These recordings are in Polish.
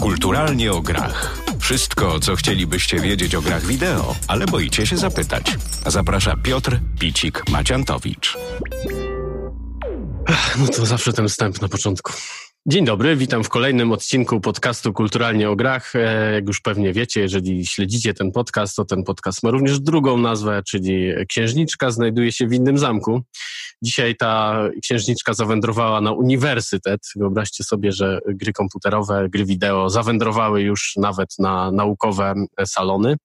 Kulturalnie o grach. Wszystko, co chcielibyście wiedzieć o grach wideo, ale boicie się zapytać. Zaprasza Piotr Picik-Maciantowicz. No to zawsze ten wstęp na początku. Dzień dobry, witam w kolejnym odcinku podcastu Kulturalnie o Grach. E, jak już pewnie wiecie, jeżeli śledzicie ten podcast, to ten podcast ma również drugą nazwę, czyli Księżniczka znajduje się w innym zamku. Dzisiaj ta księżniczka zawędrowała na uniwersytet. Wyobraźcie sobie, że gry komputerowe, gry wideo zawędrowały już nawet na naukowe salony.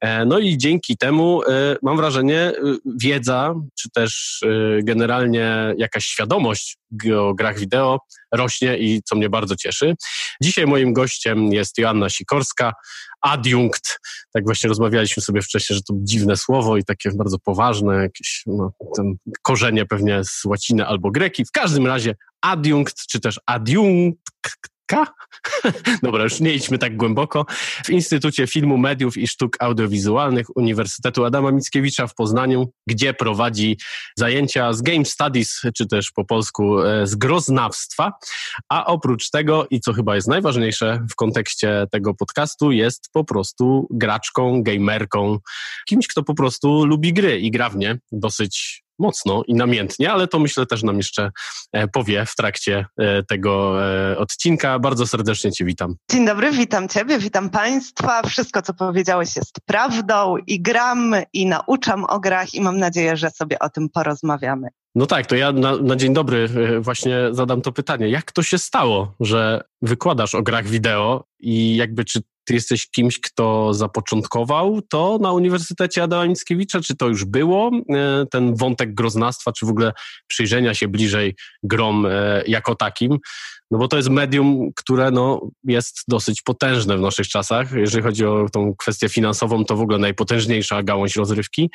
E, no i dzięki temu e, mam wrażenie, wiedza, czy też generalnie jakaś świadomość o grach wideo rośnie i co mnie bardzo cieszy. Dzisiaj moim gościem jest Joanna Sikorska, adiunkt. Tak właśnie rozmawialiśmy sobie wcześniej, że to dziwne słowo i takie bardzo poważne, jakieś no, korzenie pewnie z łaciny albo greki. W każdym razie adiunkt, czy też adiunkt, K? Dobra, już nie idźmy tak głęboko. W Instytucie Filmu, Mediów i Sztuk Audiowizualnych Uniwersytetu Adama Mickiewicza w Poznaniu, gdzie prowadzi zajęcia z Game Studies, czy też po polsku e, z groznawstwa. A oprócz tego, i co chyba jest najważniejsze w kontekście tego podcastu, jest po prostu graczką, gamerką, kimś, kto po prostu lubi gry i gra w nie dosyć mocno i namiętnie, ale to myślę też nam jeszcze e, powie w trakcie e, tego e, odcinka. Bardzo serdecznie Cię witam. Dzień dobry, witam Ciebie, witam Państwa. Wszystko, co powiedziałeś jest prawdą i gram i nauczam o grach i mam nadzieję, że sobie o tym porozmawiamy. No tak, to ja na, na, dzień dobry właśnie zadam to pytanie. Jak to się stało, że wykładasz o grach wideo i jakby czy ty jesteś kimś, kto zapoczątkował to na Uniwersytecie Adama Mickiewicza? Czy to już było, e, ten wątek groznastwa, czy w ogóle przyjrzenia się bliżej grom e, jako takim? No bo to jest medium, które no, jest dosyć potężne w naszych czasach. Jeżeli chodzi o tą kwestię finansową, to w ogóle najpotężniejsza gałąź rozrywki.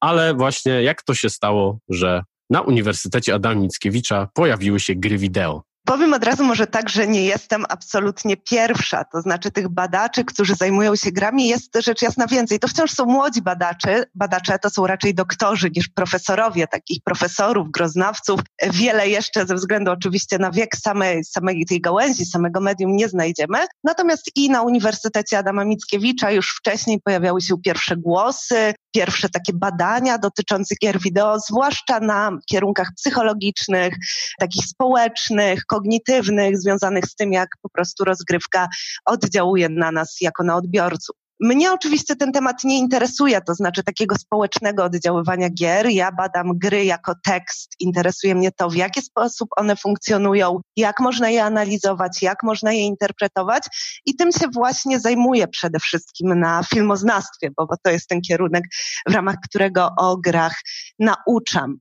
Ale właśnie jak to się stało, że na Uniwersytecie Adama Mickiewicza pojawiły się gry wideo? Powiem od razu może tak, że nie jestem absolutnie pierwsza, to znaczy tych badaczy, którzy zajmują się grami jest rzecz jasna więcej. To wciąż są młodzi badacze, badacze to są raczej doktorzy niż profesorowie, takich profesorów, groznawców. Wiele jeszcze ze względu oczywiście na wiek samej, samej tej gałęzi, samego medium nie znajdziemy. Natomiast i na Uniwersytecie Adama Mickiewicza już wcześniej pojawiały się pierwsze głosy, pierwsze takie badania dotyczące gier wideo, zwłaszcza na kierunkach psychologicznych, takich społecznych, kognitywnych, związanych z tym, jak po prostu rozgrywka oddziałuje na nas jako na odbiorców. Mnie oczywiście ten temat nie interesuje, to znaczy takiego społecznego oddziaływania gier. Ja badam gry jako tekst. Interesuje mnie to, w jaki sposób one funkcjonują, jak można je analizować, jak można je interpretować i tym się właśnie zajmuję przede wszystkim na filmoznawstwie, bo, to jest ten kierunek, w ramach którego o grach nauczam.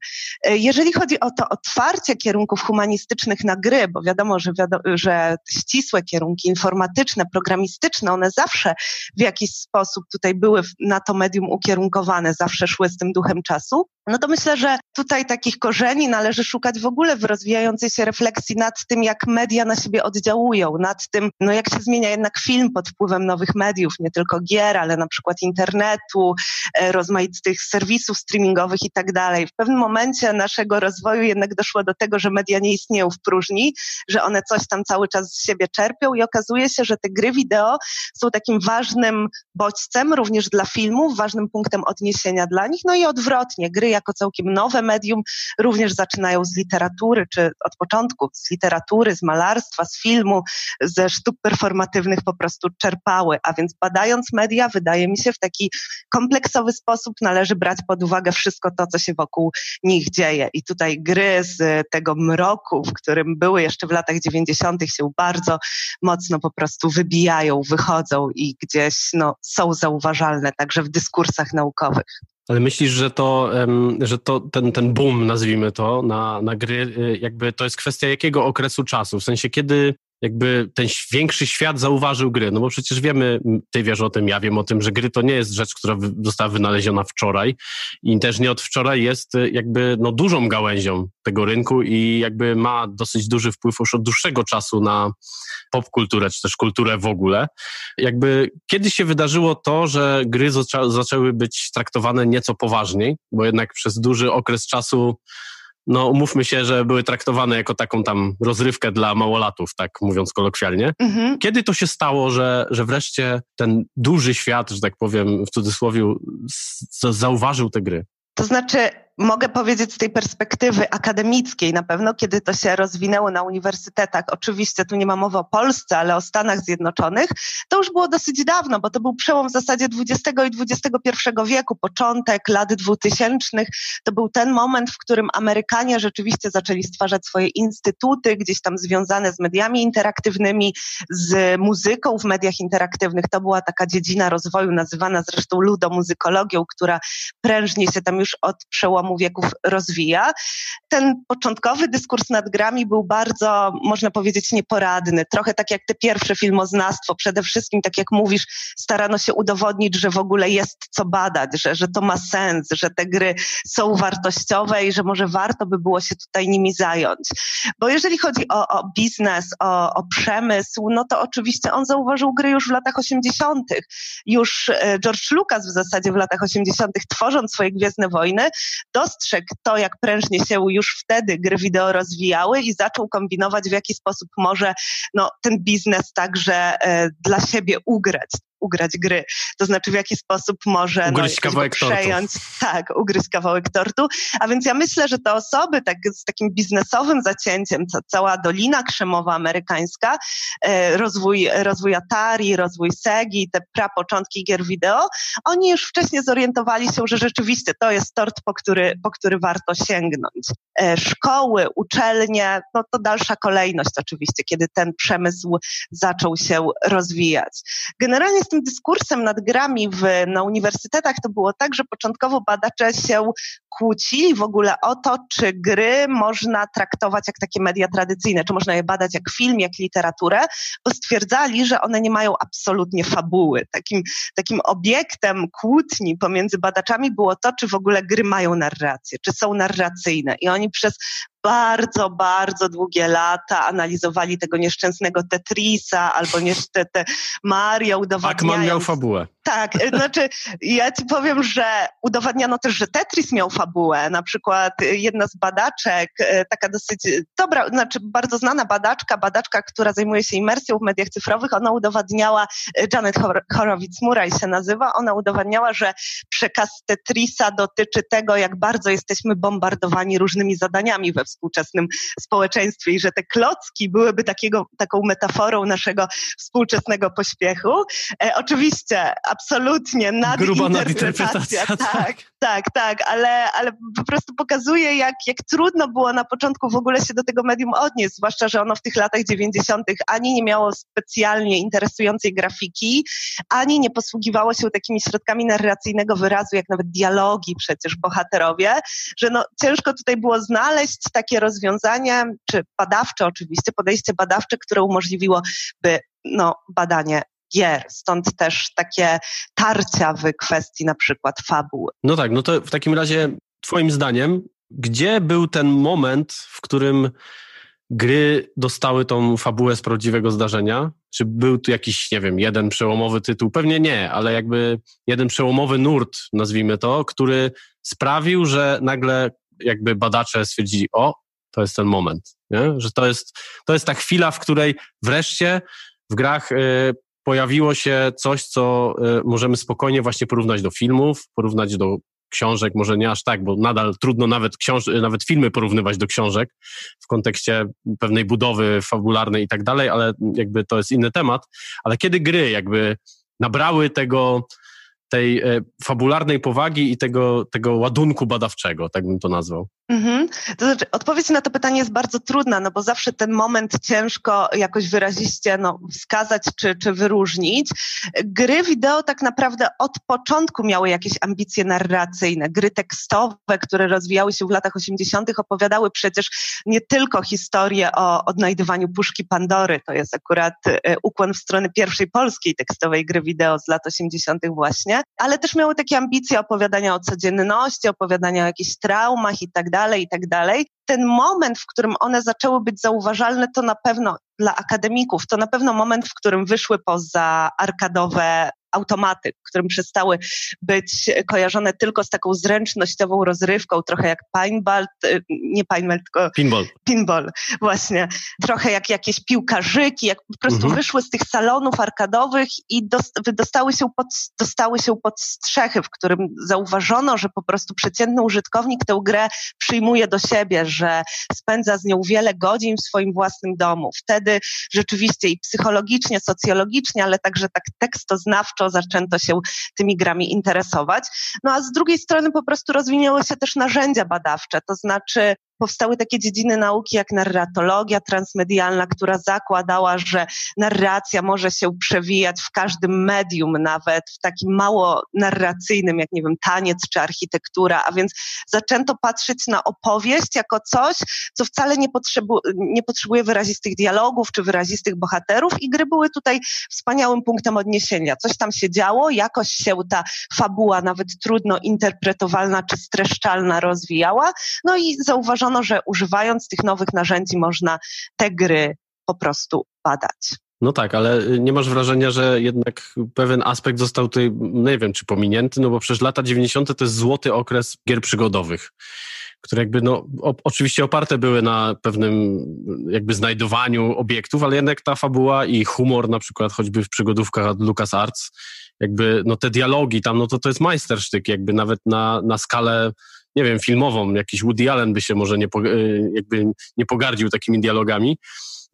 Jeżeli chodzi o to otwarcie kierunków humanistycznych na gry, bo wiadomo, że, że ścisłe kierunki informatyczne, programistyczne, one zawsze w jakiś sposób tutaj były na to medium ukierunkowane, zawsze szły z tym duchem czasu, no to myślę, że tutaj takich korzeni należy szukać w ogóle w rozwijającej się refleksji nad tym, jak media na siebie oddziałują, nad tym, no jak się zmienia jednak film pod wpływem nowych mediów, nie tylko gier, ale na przykład internetu, e, rozmaitych serwisów streamingowych i tak dalej. W pewnym momencie naszego rozwoju jednak doszło do tego, że media nie istnieją w próżni, że one coś tam cały czas z siebie czerpią i okazuje się, że te gry wideo są takim ważnym bodźcem również dla filmów, ważnym punktem odniesienia dla nich, no i odwrotnie, gry jako całkiem nowe medium również zaczynają z literatury, czy od początku z literatury, z malarstwa, z filmu, ze sztuk performatywnych po prostu czerpały, a więc badając media, wydaje mi się, w taki kompleksowy sposób należy brać pod uwagę wszystko to, co się wokół nich dzieje. I tutaj gry z tego mroku, w którym były jeszcze w latach 90. się bardzo mocno po prostu wybijają, wychodzą i gdzieś no, są zauważalne także w dyskursach naukowych. Ale myślisz, że to, że to ten, ten boom, nazwijmy to, na, na gry, y, jakby to jest kwestia jakiego okresu czasu? W sensie, kiedy jakby ten większy świat zauważył gry. No bo przecież wiemy, ty wiesz o tym, ja wiem o tym, że gry to nie jest rzecz, która została wynaleziona wczoraj i też nie od wczoraj jest y, jakby no, dużą gałęzią tego rynku i jakby ma dosyć duży wpływ już od dłuższego czasu na popkulturę, czy też kulturę w ogóle. Jakby kiedy się wydarzyło to, że gry zaczęły być traktowane nieco poważniej, bo jednak przez duży okres czasu no umówmy się, że były traktowane jako taką tam rozrywkę dla małolatów, tak mówiąc kolokwialnie. Mhm. Kiedy to się stało, że, że wreszcie ten duży świat, że tak powiem w cudzysłowie, zauważył te gry? To znaczy, mogę powiedzieć z tej perspektywy akademickiej na pewno, kiedy to się rozwinęło na uniwersytetach, oczywiście tu nie ma mowy o Polsce, ale o Stanach Zjednoczonych, to już było dosyć dawno, bo to był przełom w zasadzie XX i XXI wieku, początek lat dwutysięcznych. To był ten moment, w którym Amerykanie rzeczywiście zaczęli stwarzać swoje instytuty, gdzieś tam związane z mediami interaktywnymi, z muzyką w mediach interaktywnych. To była taka dziedzina rozwoju, nazywana zresztą ludomuzykologią, która prężnie się tam już od przełomu przełomu wieków rozwija. Ten początkowy dyskurs nad grami był bardzo, można powiedzieć, nieporadny. Trochę tak jak te pierwsze filmoznawstwo. Przede wszystkim, tak jak mówisz, starano się udowodnić, że w ogóle jest co badać, że, że to ma sens, że te gry są wartościowe i że może warto by było się tutaj nimi zająć. Bo jeżeli chodzi o, o biznes, o, o przemysł, no to oczywiście on zauważył gry już w latach 80. Już e, George Lucas w zasadzie w latach 80., tworząc swoje Gwiezdne Wojny, dostrzegł to, jak prężnie się już wtedy gry wideo rozwijały i zaczął kombinować, w jaki sposób może no, ten biznes także e, dla siebie ugrać ugrać gry. To znaczy, w jaki sposób może ugryźć no, kawałek przejąć, tortu. tak, ugryźć kawałek tortu. A więc ja myślę, że te osoby tak, z takim biznesowym zacięciem, ca, cała Dolina Krzemowa amerykańska, e, rozwój, rozwój Atari, rozwój Segi, te prapoczątki gier wideo, oni już wcześniej zorientowali się, że rzeczywiście to jest tort, po który, po który warto sięgnąć. E, szkoły, uczelnie, no to dalsza kolejność oczywiście, kiedy ten przemysł zaczął się rozwijać. Generalnie z tym dyskursem nad grami w, na uniwersytetach to było tak, że początkowo badacze się kłócili w ogóle o to, czy gry można traktować jak takie media tradycyjne, czy można je badać jak film, jak literaturę, bo stwierdzali, że one nie mają absolutnie fabuły. Takim, takim obiektem kłótni pomiędzy badaczami było to, czy w ogóle gry mają narrację, czy są narracyjne. I oni przez bardzo, bardzo długie lata analizowali tego nieszczęsnego Tetrisa albo niestety Mario udowadniając... Pac-Man miał fabułę. Tak, y, znaczy ja ci powiem, że udowadniano też, że Tetris miał fabułę. Na przykład y, jedna z badaczek, y, taka dosyć dobra, znaczy bardzo znana badaczka, badaczka, która zajmuje się imersją w mediach cyfrowych, ona udowadniała, Janet Horowitz-Murray się nazywa, ona udowadniała, że przekaz Tetrisa dotyczy tego, jak bardzo jesteśmy bombardowani różnymi zadaniami we współczesnym społeczeństwie i że te klocki byłyby takiego, taką metaforą naszego współczesnego pośpiechu. E, oczywiście, absolutnie nadinterpretacja. Tak, tak, tak, tak, ale, ale po prostu pokazuje, jak, jak trudno było na początku w ogóle się do tego medium odnieść, zwłaszcza, że ono w tych latach 90. ani nie miało specjalnie interesującej grafiki, ani nie posługiwało się takimi środkami narracyjnego wyrazu, jak nawet dialogi przecież bohaterowie, że no, ciężko tutaj było znaleźć takie rozwiązanie, czy badawcze oczywiście, podejście badawcze, które umożliwiłoby no, badanie gier, stąd też takie tarcia w kwestii na przykład fabuły. No tak, no to w takim razie twoim zdaniem, gdzie był ten moment, w którym gry dostały tą fabułę z prawdziwego zdarzenia? Czy był tu jakiś, nie wiem, jeden przełomowy tytuł? Pewnie nie, ale jakby jeden przełomowy nurt, nazwijmy to, który sprawił, że nagle jakby badacze stwierdzili, o, to jest ten moment, nie? że to jest, to jest ta chwila, w której wreszcie w grach y, pojawiło się coś, co y, możemy spokojnie właśnie porównać do filmów, porównać do książek, może nie aż tak, bo nadal trudno nawet, książ nawet filmy porównywać do książek w kontekście pewnej budowy fabularnej i tak dalej, ale jakby to jest inny temat. Ale kiedy gry jakby nabrały tego, tej e, fabularnej powagi i tego, tego ładunku badawczego, tak bym to nazwał. Mhm. To znaczy, odpowiedź na to pytanie jest bardzo trudna, no bo zawsze ten moment ciężko jakoś wyraziście no, wskazać czy, czy wyróżnić. Gry wideo tak naprawdę od początku miały jakieś ambicje narracyjne. Gry tekstowe, które rozwijały się w latach 80., opowiadały przecież nie tylko historię o odnajdywaniu puszki Pandory, to jest akurat e, ukłon w stronę pierwszej polskiej tekstowej gry wideo z lat 80. właśnie, ale też miały takie ambicje opowiadania o codzienności, opowiadania o jakichś traumach i tak dalej, i tak dalej. Ten moment, w którym one zaczęły być zauważalne, to na pewno dla akademików, to na pewno moment, w którym wyszły poza arkadowe automaty, którym przestały być kojarzone tylko z taką zręcznościową rozrywką, trochę jak pinball, nie pinball, tylko pinball. Pinball, właśnie. Trochę jak jakieś piłkarzyki, jak po prostu mhm. wyszły z tych salonów arkadowych i dostały się, pod, dostały się pod strzechy, w którym zauważono, że po prostu przeciętny użytkownik tę grę przyjmuje do siebie, że spędza z nią wiele godzin w swoim własnym domu. Wtedy rzeczywiście i psychologicznie, socjologicznie, ale także tak tekstoznawczo zaczęto się tymi grami interesować. No a z drugiej strony po prostu rozwinęły się też narzędzia badawcze, to znaczy powstały takie dziedziny nauki jak narratologia transmedialna, która zakładała, że narracja może się przewijać w każdym medium, nawet w takim mało narracyjnym, jak nie wiem, taniec czy architektura, a więc zaczęto patrzeć na opowieść jako coś, co wcale nie, potrzebu nie potrzebuje wyrazistych dialogów czy wyrazistych bohaterów i gry były tutaj wspaniałym punktem odniesienia. Coś tam się działo, jakoś się ta fabuła, nawet trudno interpretowalna czy streszczalna rozwijała, no i zauważono stwierdzono, że używając tych nowych narzędzi można te gry po prostu badać. No tak, ale nie masz wrażenia, że jednak pewien aspekt został tutaj, nie wiem, czy pominięty, no bo przecież lata 90. to jest złoty okres gier przygodowych, które jakby, no, o, oczywiście oparte były na pewnym jakby znajdowaniu obiektów, ale jednak ta fabuła i humor na przykład choćby w przygodówkach od LucasArts, jakby, no te dialogi tam, no to to jest majstersztyk, jakby nawet na, na skalę nie wiem, filmową, jakiś Woody Allen by się może nie, y, jakby nie pogardził takimi dialogami.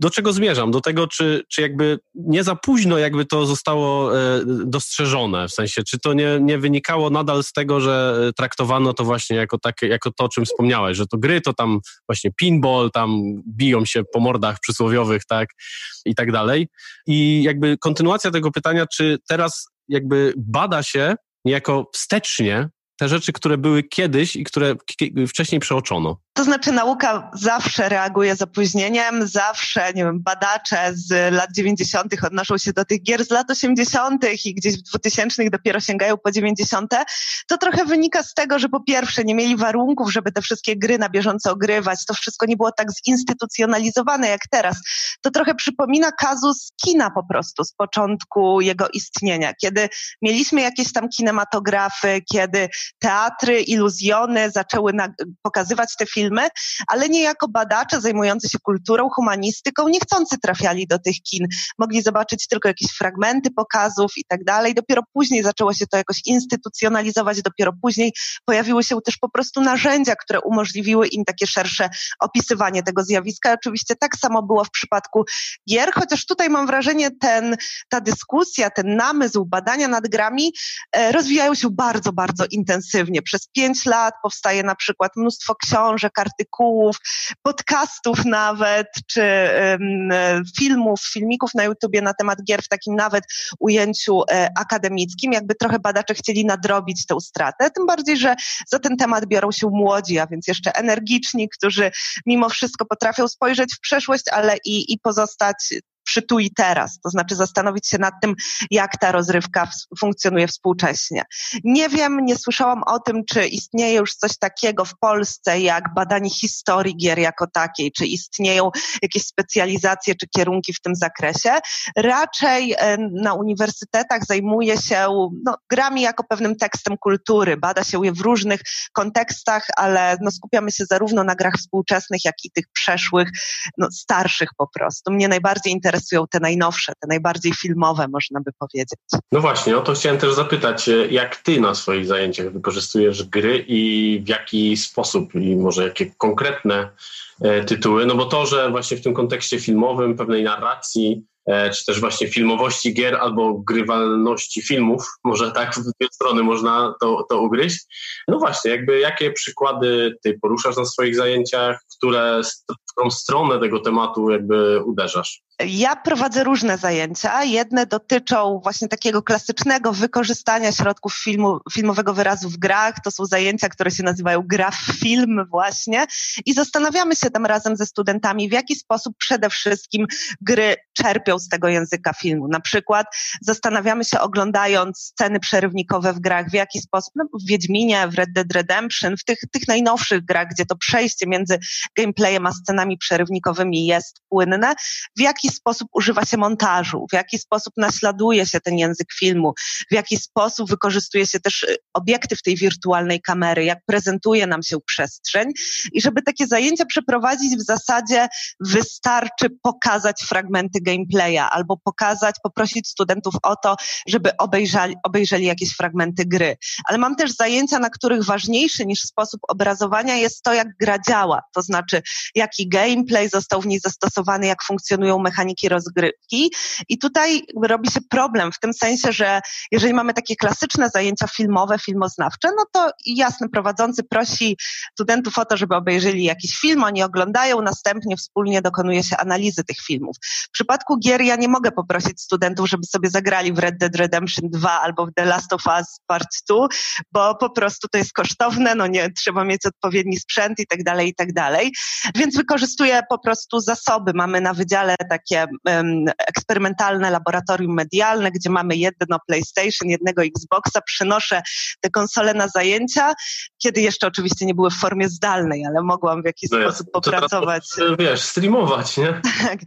Do czego zmierzam? Do tego, czy, czy jakby nie za późno jakby to zostało e, dostrzeżone, w sensie, czy to nie, nie wynikało nadal z tego, że traktowano to właśnie jako, takie, jako to, o czym wspomniałeś, że to gry to tam właśnie pinball, tam biją się po mordach przysłowiowych, tak, i tak dalej. I jakby kontynuacja tego pytania, czy teraz jakby bada się niejako wstecznie te rzeczy, które były kiedyś i które wcześniej przeoczono. To znaczy nauka zawsze reaguje z opóźnieniem, zawsze, nie wiem, badacze z lat 90. odnoszą się do tych gier z lat 80. i gdzieś w 2000 dopiero sięgają po 90. To trochę wynika z tego, że po pierwsze nie mieli warunków, żeby te wszystkie gry na bieżąco ogrywać. To wszystko nie było tak zinstytucjonalizowane jak teraz. To trochę przypomina kazus kina po prostu z początku jego istnienia, kiedy mieliśmy jakieś tam kinematografy, kiedy teatry, iluzjony zaczęły pokazywać te filmy, filmy, ale nie jako badacze zajmujący się kulturą, humanistyką, niechcący trafiali do tych kin. Mogli zobaczyć tylko jakieś fragmenty pokazów i tak dalej. Dopiero później zaczęło się to jakoś instytucjonalizować, dopiero później pojawiły się też po prostu narzędzia, które umożliwiły im takie szersze opisywanie tego zjawiska. Oczywiście tak samo było w przypadku gier, chociaż tutaj mam wrażenie, ten, ta dyskusja, ten namysł badania nad grami e, rozwijają się bardzo, bardzo intensywnie. Przez pięć lat powstaje na przykład mnóstwo książek, artykułów, podcastów nawet, czy filmów, filmików na YouTubie na temat gier w takim nawet ujęciu e, akademickim, jakby trochę badacze chcieli nadrobić tę stratę, tym bardziej, że za ten temat biorą się młodzi, a więc jeszcze energiczni, którzy mimo wszystko potrafią spojrzeć w przeszłość, ale i, i pozostać przy tu i teraz, to znaczy zastanowić się nad tym, jak ta rozrywka funkcjonuje współcześnie. Nie wiem, nie słyszałam o tym, czy istnieje już coś takiego w Polsce jak badanie historii gier jako takiej, czy istnieją jakieś specjalizacje czy kierunki w tym zakresie. Raczej na uniwersytetach zajmuje się no, grami jako pewnym tekstem kultury, bada się je w różnych kontekstach, ale no, skupiamy się zarówno na grach współczesnych, jak i tych przeszłych, no, starszych po prostu. Mnie najbardziej interesuje interesują te najnowsze, te najbardziej filmowe, można by powiedzieć. No właśnie, o to chciałem też zapytać, e, jak ty na swoich zajęciach wykorzystujesz gry i w jaki sposób i może jakie konkretne e, tytuły, no bo to, że właśnie w tym kontekście filmowym, pewnej narracji, e, czy też właśnie filmowości gier albo grywalności filmów, może tak w dwie strony można to, to ugryźć. No właśnie, jakby jakie przykłady ty poruszasz na swoich zajęciach, które, którą stronę tego tematu jakby uderzasz? Ja prowadzę różne zajęcia. Jedne dotyczą właśnie takiego klasycznego wykorzystania środków filmu, filmowego wyrazu w grach. To są zajęcia, które się nazywają gra w film właśnie. I zastanawiamy się tam razem ze studentami, w jaki sposób przede wszystkim gry czerpią z tego języka filmu. Na przykład zastanawiamy się oglądając sceny przerywnikowe w grach, w jaki sposób, no, w Wiedźminie, w Red Dead Redemption, w tych, tych najnowszych grach, gdzie to przejście między gameplayem a scenami dialogami przerywnikowymi jest płynne, w jaki sposób używa się montażu, w jaki sposób naśladuje się ten język filmu, w jaki sposób wykorzystuje się też y, obiektyw tej wirtualnej kamery, jak prezentuje nam się przestrzeń i żeby takie zajęcia przeprowadzić w zasadzie wystarczy pokazać fragmenty gameplaya albo pokazać, poprosić studentów o to, żeby obejrzeli, obejrzeli jakieś fragmenty gry. Ale mam też zajęcia, na których ważniejszy niż sposób obrazowania jest to, jak gra działa, to znaczy jaki gameplay został w niej zastosowany, jak funkcjonują mechaniki rozgrywki. I tutaj robi się problem w tym sensie, że jeżeli mamy takie klasyczne zajęcia filmowe, filmoznawcze, no to jasne, prowadzący prosi studentów o to, żeby obejrzeli jakiś film, oni oglądają, następnie wspólnie dokonuje się analizy tych filmów. W przypadku gier ja nie mogę poprosić studentów, żeby sobie zagrali w Red Dead Redemption 2 albo w The Last of Us Part 2, bo po prostu to jest kosztowne, no nie, trzeba mieć odpowiedni sprzęt i tak dalej, i tak dalej. Więc wykorzystuję po prostu zasoby. Mamy na wydziale takie um, eksperymentalne laboratorium medialne, gdzie mamy jedno PlayStation, jednego Xboxa, przynoszę te konsole na zajęcia, kiedy jeszcze oczywiście nie były w formie zdalnej, ale mogłam w jakiś no sposób popracować. Teraz, wiesz, streamować, nie? Tak.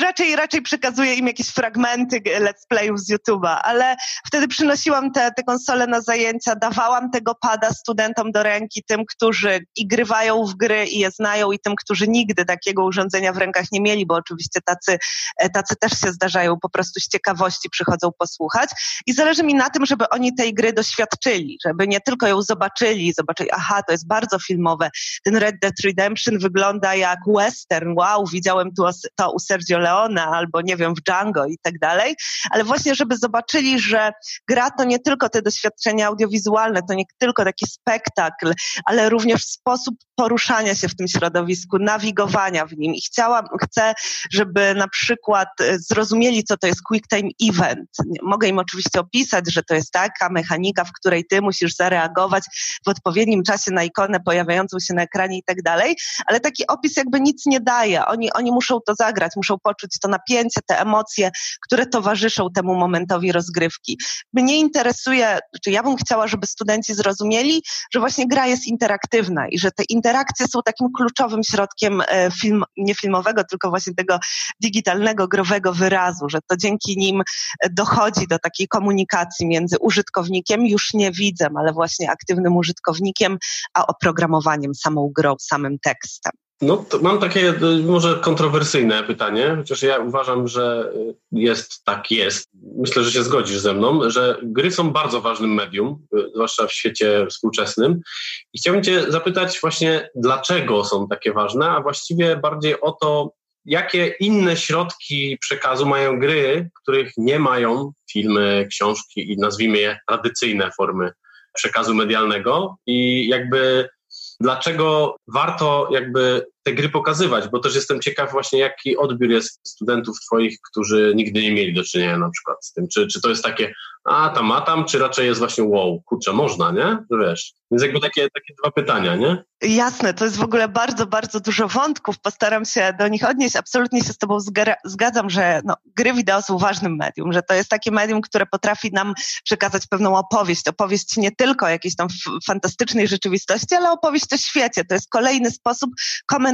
Raczej, raczej przekazuję im jakieś fragmenty let's playów z YouTube'a, ale wtedy przynosiłam te, te konsole na zajęcia, dawałam tego pada studentom do ręki, tym, którzy i grywają w gry i je znają i tym, którzy nigdy takiego urządzenia w rękach nie mieli, bo oczywiście tacy, e, tacy też się zdarzają, po prostu z ciekawości przychodzą posłuchać. I zależy mi na tym, żeby oni tej gry doświadczyli, żeby nie tylko ją zobaczyli, zobaczyli, aha, to jest bardzo filmowe, ten Red Dead Redemption wygląda jak western, wow, widziałem tu to u Sergio Leone albo nie wiem, w Django i tak dalej, ale właśnie, żeby zobaczyli, że gra to nie tylko te doświadczenia audiowizualne, to nie tylko taki spektakl, ale również sposób poruszania się w tym środowisku, nawigowania w nim i chciałam, chcę, żeby na przykład e, zrozumieli, co to jest quick time event. Mogę im oczywiście opisać, że to jest taka mechanika, w której ty musisz zareagować w odpowiednim czasie na ikonę pojawiającą się na ekranie i tak dalej, ale taki opis jakby nic nie daje. Oni, oni muszą to zagrać, muszą poczuć to napięcie, te emocje, które towarzyszą temu momentowi rozgrywki. Mnie interesuje, czy ja bym chciała, żeby studenci zrozumieli, że właśnie gra jest interaktywna i że te interakcje są takim kluczowym środkiem e, film, nie filmowego, tylko właśnie tego digitalnego, growego wyrazu, że to dzięki nim dochodzi do takiej komunikacji między użytkownikiem, już nie widzem, ale właśnie aktywnym użytkownikiem, a oprogramowaniem, samą grą, samym tekstem. No, mam takie e, może kontrowersyjne pytanie, chociaż ja uważam, że e, jest tak jest. Myślę, że się zgodzisz ze mną, że gry są bardzo ważnym medium, e, zwłaszcza w świecie współczesnym. I chciałbym Cię zapytać właśnie, dlaczego są takie ważne, a właściwie bardziej o to, jakie inne środki przekazu mają gry, których nie mają filmy, książki i nazwijmy je tradycyjne formy przekazu medialnego i jakby dlaczego warto jakby te gry pokazywać, bo też jestem ciekaw właśnie, jaki odbiór jest studentów twoich, którzy nigdy nie mieli do czynienia na przykład z tym. Czy, czy to jest takie, a tam, a tam, czy raczej jest właśnie wow, kurczę, można, nie? Wiesz, więc jakby takie, takie dwa pytania, nie? Jasne, to jest w ogóle bardzo, bardzo dużo wątków. Postaram się do nich odnieść. Absolutnie się z Tobą zgadzam, że no, gry wideo są ważnym medium, że to jest takie medium, które potrafi nam przekazać pewną opowieść. Opowieść nie tylko jakiejś tam fantastycznej rzeczywistości, ale opowieść o świecie. To jest kolejny sposób komentowania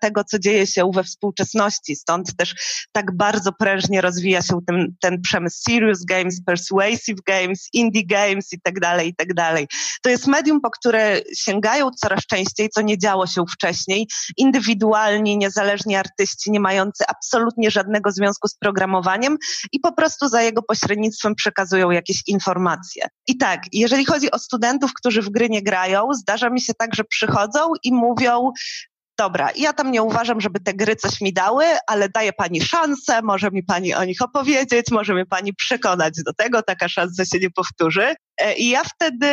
tego, co dzieje się we współczesności. Stąd też tak bardzo prężnie rozwija się ten, ten przemysł serious games, persuasive games, indie games i tak dalej, i tak dalej. To jest medium, po które sięgają coraz częściej, co nie działo się wcześniej. Indywidualni, niezależni artyści, nie mający absolutnie żadnego związku z programowaniem i po prostu za jego pośrednictwem przekazują jakieś informacje. I tak, jeżeli chodzi o studentów, którzy w gry nie grają, zdarza mi się tak, że przychodzą i mówią, dobra, ja tam nie uważam, żeby te gry coś mi dały, ale daje pani szansę, może mi pani o nich opowiedzieć, może mnie pani przekonać do tego, taka szansa się nie powtórzy. E, I ja wtedy,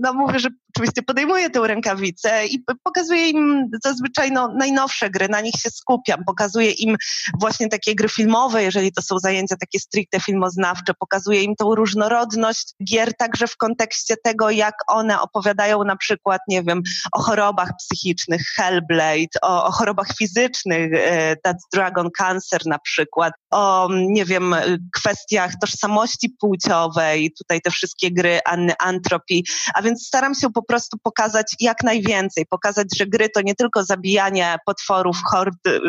no mówię, że oczywiście podejmuję tę rękawicę i pokazuję im zazwyczaj no, najnowsze gry, na nich się skupiam, pokazuję im właśnie takie gry filmowe, jeżeli to są zajęcia takie stricte filmoznawcze, pokazuję im tą różnorodność gier także w kontekście tego, jak one opowiadają na przykład, nie wiem, o chorobach psychicznych, Hellblade, o, o chorobach fizycznych, e, That's Dragon Cancer na przykład, o, nie wiem, kwestiach tożsamości płciowej, tutaj te wszystkie gry Antropii, a więc staram się po prostu pokazać jak najwięcej, pokazać, że gry to nie tylko zabijanie potworów, hord y,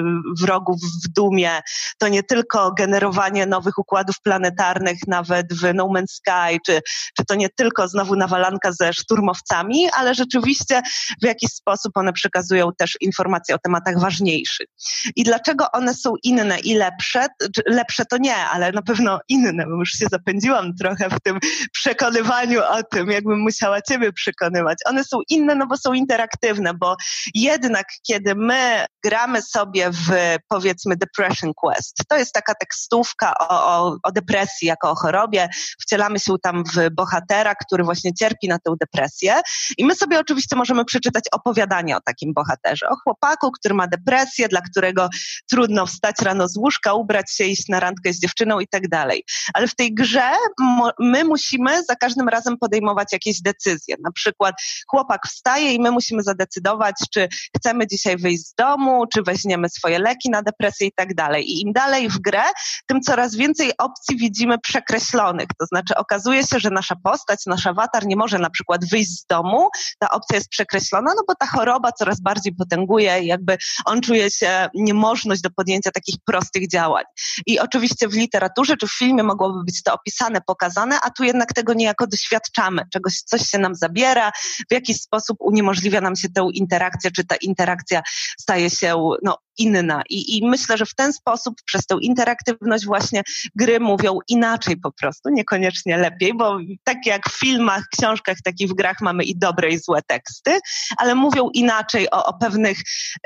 wrogów w dumie, to nie tylko generowanie nowych układów planetarnych nawet w No Man's Sky, czy, czy to nie tylko znowu nawalanka ze szturmowcami, ale rzeczywiście w jakiś sposób one przekazują też informacje o tematach ważniejszych. I dlaczego one są inne i lepsze? Lepsze to nie, ale na pewno inne, bo już się zapędziłam trochę w tym przekonywaniu o tym, jakbym musiała ciebie przekonywać. One są inne, no bo są interaktywne, bo jednak kiedy my gramy sobie w powiedzmy Depression Quest, to jest taka tekstówka o, o, o depresji jako o chorobie, wcielamy się tam w bohatera, który właśnie cierpi na tę depresję i my sobie oczywiście możemy przeczytać opowiadanie o takim bohaterze, o chłopaku, który ma depresję, dla którego trudno wstać rano z łóżka, ubrać się, iść na randkę z dziewczyną i tak dalej. Ale w tej grze my musimy za każdym razem podejmować jakieś decyzje. Na przykład chłopak wstaje i my musimy zadecydować, czy chcemy dzisiaj wyjść z domu, czy weźmiemy swoje leki na depresję i tak dalej. I im dalej w grę, tym coraz więcej opcji widzimy przekreślonych. To znaczy okazuje się, że nasza postać, nasz awatar nie może na przykład wyjść z domu, ta opcja jest przekreślona, no bo ta choroba coraz bardziej potęguje i jakby on czuje się niemożność do podjęcia takich prostych działań. I oczywiście w literaturze czy w filmie mogłoby być to opisane, pokazane, a tu jednak tego niejako doświadczamy. Czegoś, coś się nam zabiera, w jakiś sposób uniemożliwia nam się tę interakcję, czy ta interakcja staje się no, inna. I, I myślę, że w ten sposób, przez tę interaktywność właśnie gry mówią inaczej po prostu, niekoniecznie lepiej, bo tak jak w filmach, książkach, tak i w grach mamy i dobre i złe teksty, ale mówią inaczej o, o pewnych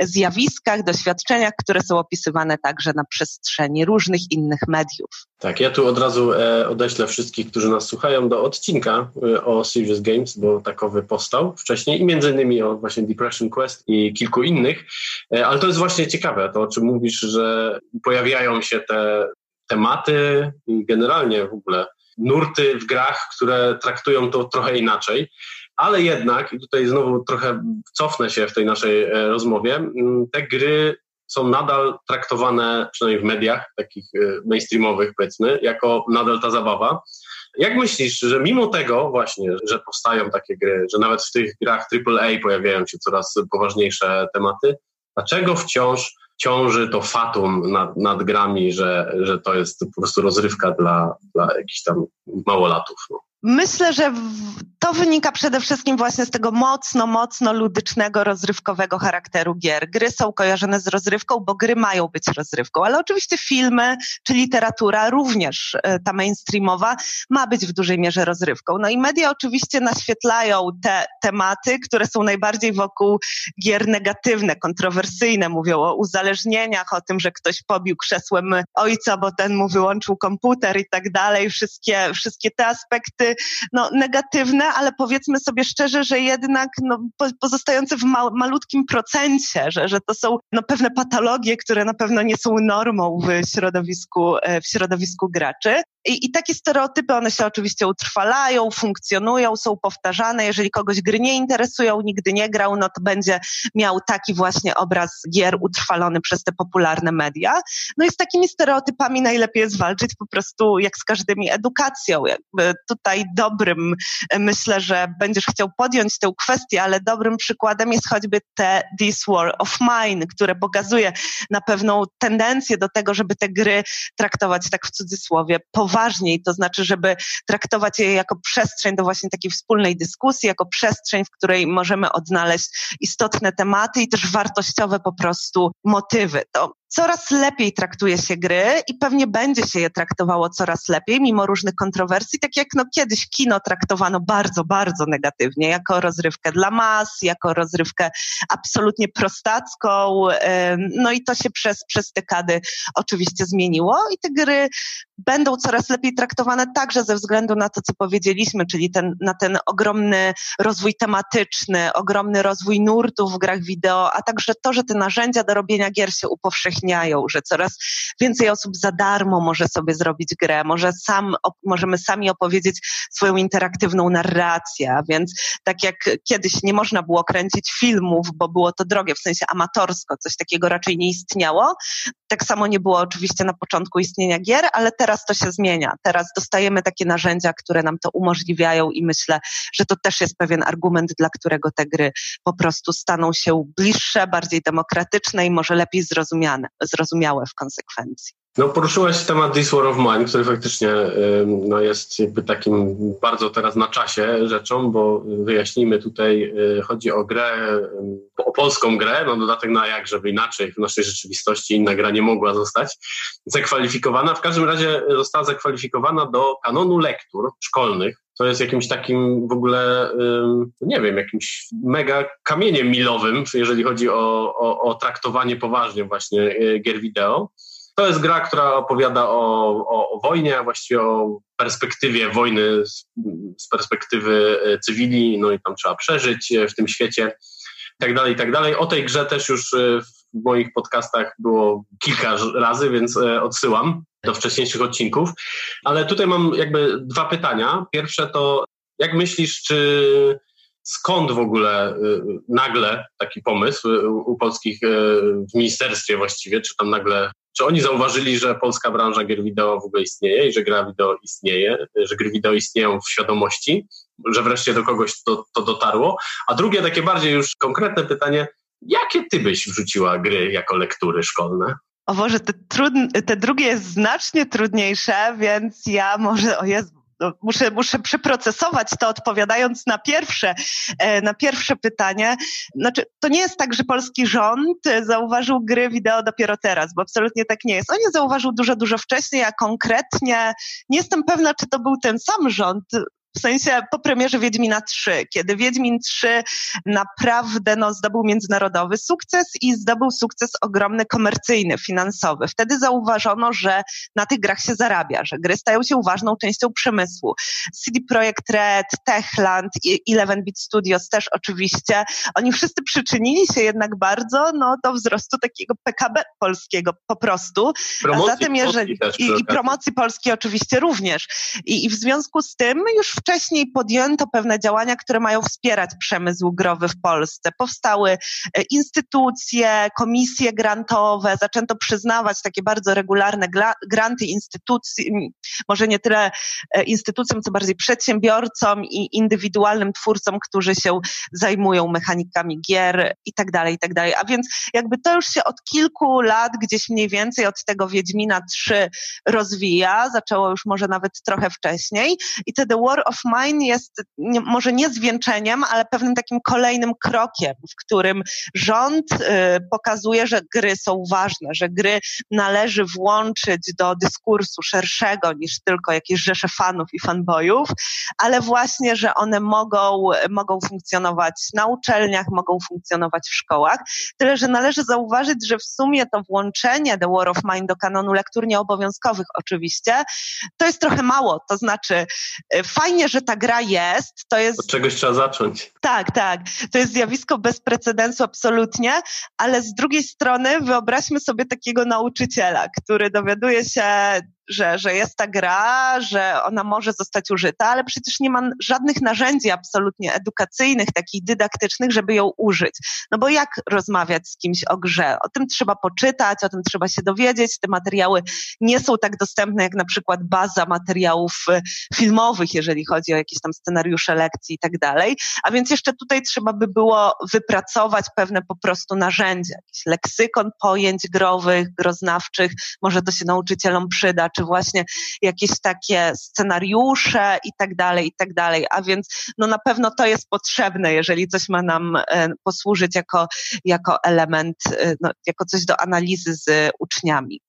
zjawiskach, doświadczeniach, które są opisywane także na przestrzeni różnych innych mediów. Tak, ja tu od razu e, odeślę wszystkich, którzy nas słuchają do odcinka e, o Serious Games, bo takowy powstał wcześniej i między innymi o właśnie Depression Quest i kilku innych, e, ale to jest właśnie ciekawe, to o czym mówisz, że pojawiają się te tematy i generalnie w ogóle nurty w grach, które traktują to trochę inaczej, ale jednak, i tutaj znowu trochę cofnę się w tej naszej rozmowie, te gry są nadal traktowane, przynajmniej w mediach takich e, mainstreamowych powiedzmy, jako nadal ta zabawa. Jak myślisz, że mimo tego właśnie, że powstają takie gry, że nawet w tych grach AAA pojawiają się coraz poważniejsze tematy, dlaczego wciąż ciąży to fatum nad, nad grami, że, że to jest po prostu rozrywka dla, dla jakichś tam małolatów? No? Myślę, że to wynika przede wszystkim właśnie z tego mocno, mocno ludycznego, rozrywkowego charakteru gier. Gry są kojarzone z rozrywką, bo gry mają być rozrywką, ale oczywiście filmy czy literatura, również e, ta mainstreamowa, ma być w dużej mierze rozrywką. No i media oczywiście naświetlają te tematy, które są najbardziej wokół gier negatywne, kontrowersyjne. Mówią o uzależnieniach, o tym, że ktoś pobił krzesłem ojca, bo ten mu wyłączył komputer i tak dalej. Wszystkie, wszystkie te aspekty no, negatywne, ale powiedzmy sobie szczerze, że jednak no, pozostające w ma malutkim procencie, że, że to są no, pewne patologie, które na pewno nie są normą w środowisku, e, w środowisku graczy. I, I, takie stereotypy, one się oczywiście utrwalają, funkcjonują, są powtarzane. Jeżeli kogoś gry nie interesują, nigdy nie grał, no to będzie miał taki właśnie obraz gier utrwalony przez te popularne media. No i z takimi stereotypami najlepiej jest walczyć po prostu jak z każdymi edukacją. Jakby tutaj dobrym, e, myślę, że będziesz chciał podjąć tę kwestię, ale dobrym przykładem jest choćby te This War of Mine, które pokazuje na pewną tendencję do tego, żeby te gry traktować tak w cudzysłowie poważniej, to znaczy, żeby traktować je jako przestrzeń do właśnie takiej wspólnej dyskusji, jako przestrzeń, w której możemy odnaleźć istotne tematy i też wartościowe po prostu motywy. To coraz lepiej traktuje się gry i pewnie będzie się je traktowało coraz lepiej, mimo różnych kontrowersji, tak jak no, kiedyś kino traktowano bardzo, bardzo negatywnie, jako rozrywkę dla mas, jako rozrywkę absolutnie prostacką, no i to się przez, przez dekady oczywiście zmieniło i te gry będą coraz lepiej traktowane także ze względu na to, co powiedzieliśmy, czyli ten, na ten ogromny rozwój tematyczny, ogromny rozwój nurtów w grach wideo, a także to, że te narzędzia do robienia gier się upowszechniają, że coraz więcej osób za darmo może sobie zrobić grę, może sam, możemy sami opowiedzieć swoją interaktywną narrację, więc tak jak kiedyś nie można było kręcić filmów, bo było to drogie, w sensie amatorsko, coś takiego raczej nie istniało, tak samo nie było oczywiście na początku istnienia gier, ale teraz to się zmienia. Teraz dostajemy takie narzędzia, które nam to umożliwiają i myślę, że to też jest pewien argument, dla którego te gry po prostu staną się bliższe, bardziej demokratyczne i może lepiej zrozumiane, zrozumiałe w konsekwencji. No, poruszyłeś temat This War of Mine, który faktycznie no, jest jakby takim bardzo teraz na czasie rzeczą, bo wyjaśnijmy tutaj, y, chodzi o grę, o polską grę, no dodatek na jak, żeby inaczej w naszej rzeczywistości inna gra nie mogła zostać zakwalifikowana. W każdym razie została zakwalifikowana do kanonu lektur szkolnych, to jest jakimś takim w ogóle, nie wiem, jakimś mega kamieniem milowym, jeżeli chodzi o, o, o traktowanie poważnie właśnie y, gier wideo. To jest gra, która opowiada o, o, o wojnie, a właściwie o perspektywie wojny z, z, perspektywy e, cywili, no i tam trzeba przeżyć e, w tym świecie, tak dalej, tak dalej. O tej grze też już e, w moich podcastach było kilka razy, więc odsyłam do wcześniejszych odcinków. Ale tutaj mam jakby dwa pytania. Pierwsze to, jak myślisz, czy skąd w ogóle nagle taki pomysł u polskich w ministerstwie właściwie, czy tam nagle czy oni zauważyli, że polska branża gier wideo w ogóle istnieje i że gra wideo istnieje, że gry wideo istnieją w świadomości, że wreszcie do kogoś to, to dotarło? A drugie, takie bardziej już konkretne pytanie, jakie ty byś wrzuciła gry jako lektury szkolne? O Boże, te, trudne, te drugie jest znacznie trudniejsze, więc ja może, o Jezu, muszę, muszę przeprocesować to odpowiadając na pierwsze, e, na pierwsze pytanie. Znaczy, to nie jest tak, że polski rząd zauważył gry wideo dopiero teraz, bo absolutnie tak nie jest. On je zauważył dużo, dużo wcześniej, a konkretnie nie jestem pewna, czy to był ten sam rząd, w sensie po premierze Wiedźmina 3, kiedy Wiedźmin 3 naprawdę no, zdobył międzynarodowy sukces i zdobył sukces ogromny komercyjny, finansowy. Wtedy zauważono, że na tych grach się zarabia, że gry stają się ważną częścią przemysłu. CD Projekt Red, Techland, Eleven Beat Studios też oczywiście. Oni wszyscy przyczynili się jednak bardzo no, do wzrostu takiego PKB polskiego po prostu. Promocji A zatem jeżeli, i, i, promocji polskiej oczywiście również. I, I w związku z tym już wcześniej podjęto pewne działania, które mają wspierać przemysł growy w Polsce. Powstały e, instytucje, komisje grantowe, zaczęto przyznawać takie bardzo regularne granty instytucji, może nie tyle e, instytucjom, co bardziej przedsiębiorcom i indywidualnym twórcom, którzy się zajmują mechanikami gier i tak dalej, i tak dalej. A więc jakby to już się od kilku lat gdzieś mniej więcej od tego Wiedźmina 3 rozwija, zaczęło już może nawet trochę wcześniej i te The War of of Mine jest nie, może nie zwieńczeniem, ale pewnym takim kolejnym krokiem, w którym rząd y, pokazuje, że gry są ważne, że gry należy włączyć do dyskursu szerszego niż tylko jakieś rzesze fanów i fanboyów, ale właśnie, że one mogą, mogą funkcjonować na uczelniach, mogą funkcjonować w szkołach. Tyle, że należy zauważyć, że w sumie to włączenie The War of Mine do kanonu lektur nieobowiązkowych oczywiście, to jest trochę mało. To znaczy, y, fajnie że ta gra jest. To jest. Od czegoś trzeba zacząć. Tak, tak. To jest zjawisko bez precedensu absolutnie, ale z drugiej strony wyobraźmy sobie takiego nauczyciela, który dowiaduje się że, że jest ta gra, że ona może zostać użyta, ale przecież nie ma żadnych narzędzi absolutnie edukacyjnych, takich dydaktycznych, żeby ją użyć. No bo jak rozmawiać z kimś o grze? O tym trzeba poczytać, o tym trzeba się dowiedzieć. Te materiały nie są tak dostępne jak na przykład baza materiałów y, filmowych, jeżeli chodzi o jakieś tam scenariusze lekcji i tak dalej. A więc jeszcze tutaj trzeba by było wypracować pewne po prostu narzędzia, jakiś leksykon pojęć growych, groznawczych, może to się nauczycielom przyda, czy właśnie jakieś takie scenariusze i tak dalej, i tak dalej. A więc no na pewno to jest potrzebne, jeżeli coś ma nam e, posłużyć jako, jako element, e, no, jako coś do analizy z uczniami.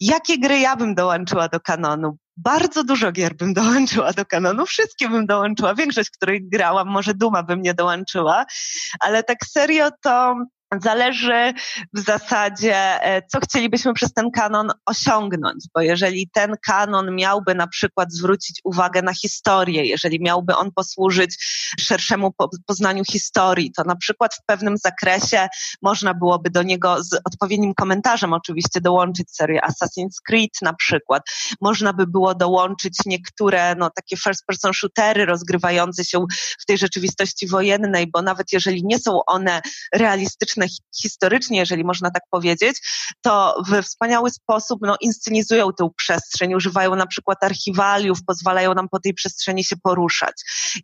Jakie gry ja bym dołączyła do kanonu? Bardzo dużo gier bym dołączyła do kanonu, wszystkie bym dołączyła, większość, których grałam, może Duma bym nie dołączyła, ale tak serio to Zależy w zasadzie, e, co chcielibyśmy przez ten kanon osiągnąć, bo jeżeli ten kanon miałby na przykład zwrócić uwagę na historię, jeżeli miałby on posłużyć szerszemu poznaniu historii, to na przykład w pewnym zakresie można byłoby do niego z odpowiednim komentarzem oczywiście dołączyć serię Assassin's Creed na przykład. Można by było dołączyć niektóre no, takie first person shootery rozgrywające się w tej rzeczywistości wojennej, bo nawet jeżeli nie są one realistyczne, historycznie, jeżeli można tak powiedzieć, to w wspaniały sposób no, inscenizują tę przestrzeń, używają na przykład archiwaliów, pozwalają nam po tej przestrzeni się poruszać.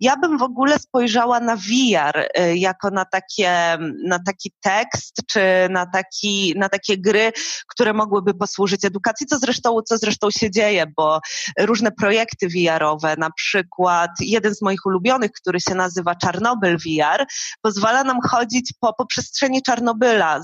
Ja bym w ogóle spojrzała na VR y, jako na, takie, na taki tekst, czy na, taki, na takie gry, które mogłyby posłużyć edukacji, co zresztą, co zresztą się dzieje, bo różne projekty VR-owe, na przykład jeden z moich ulubionych, który się nazywa Czarnobyl VR, pozwala nam chodzić po, po przestrzeni Czarnobyla,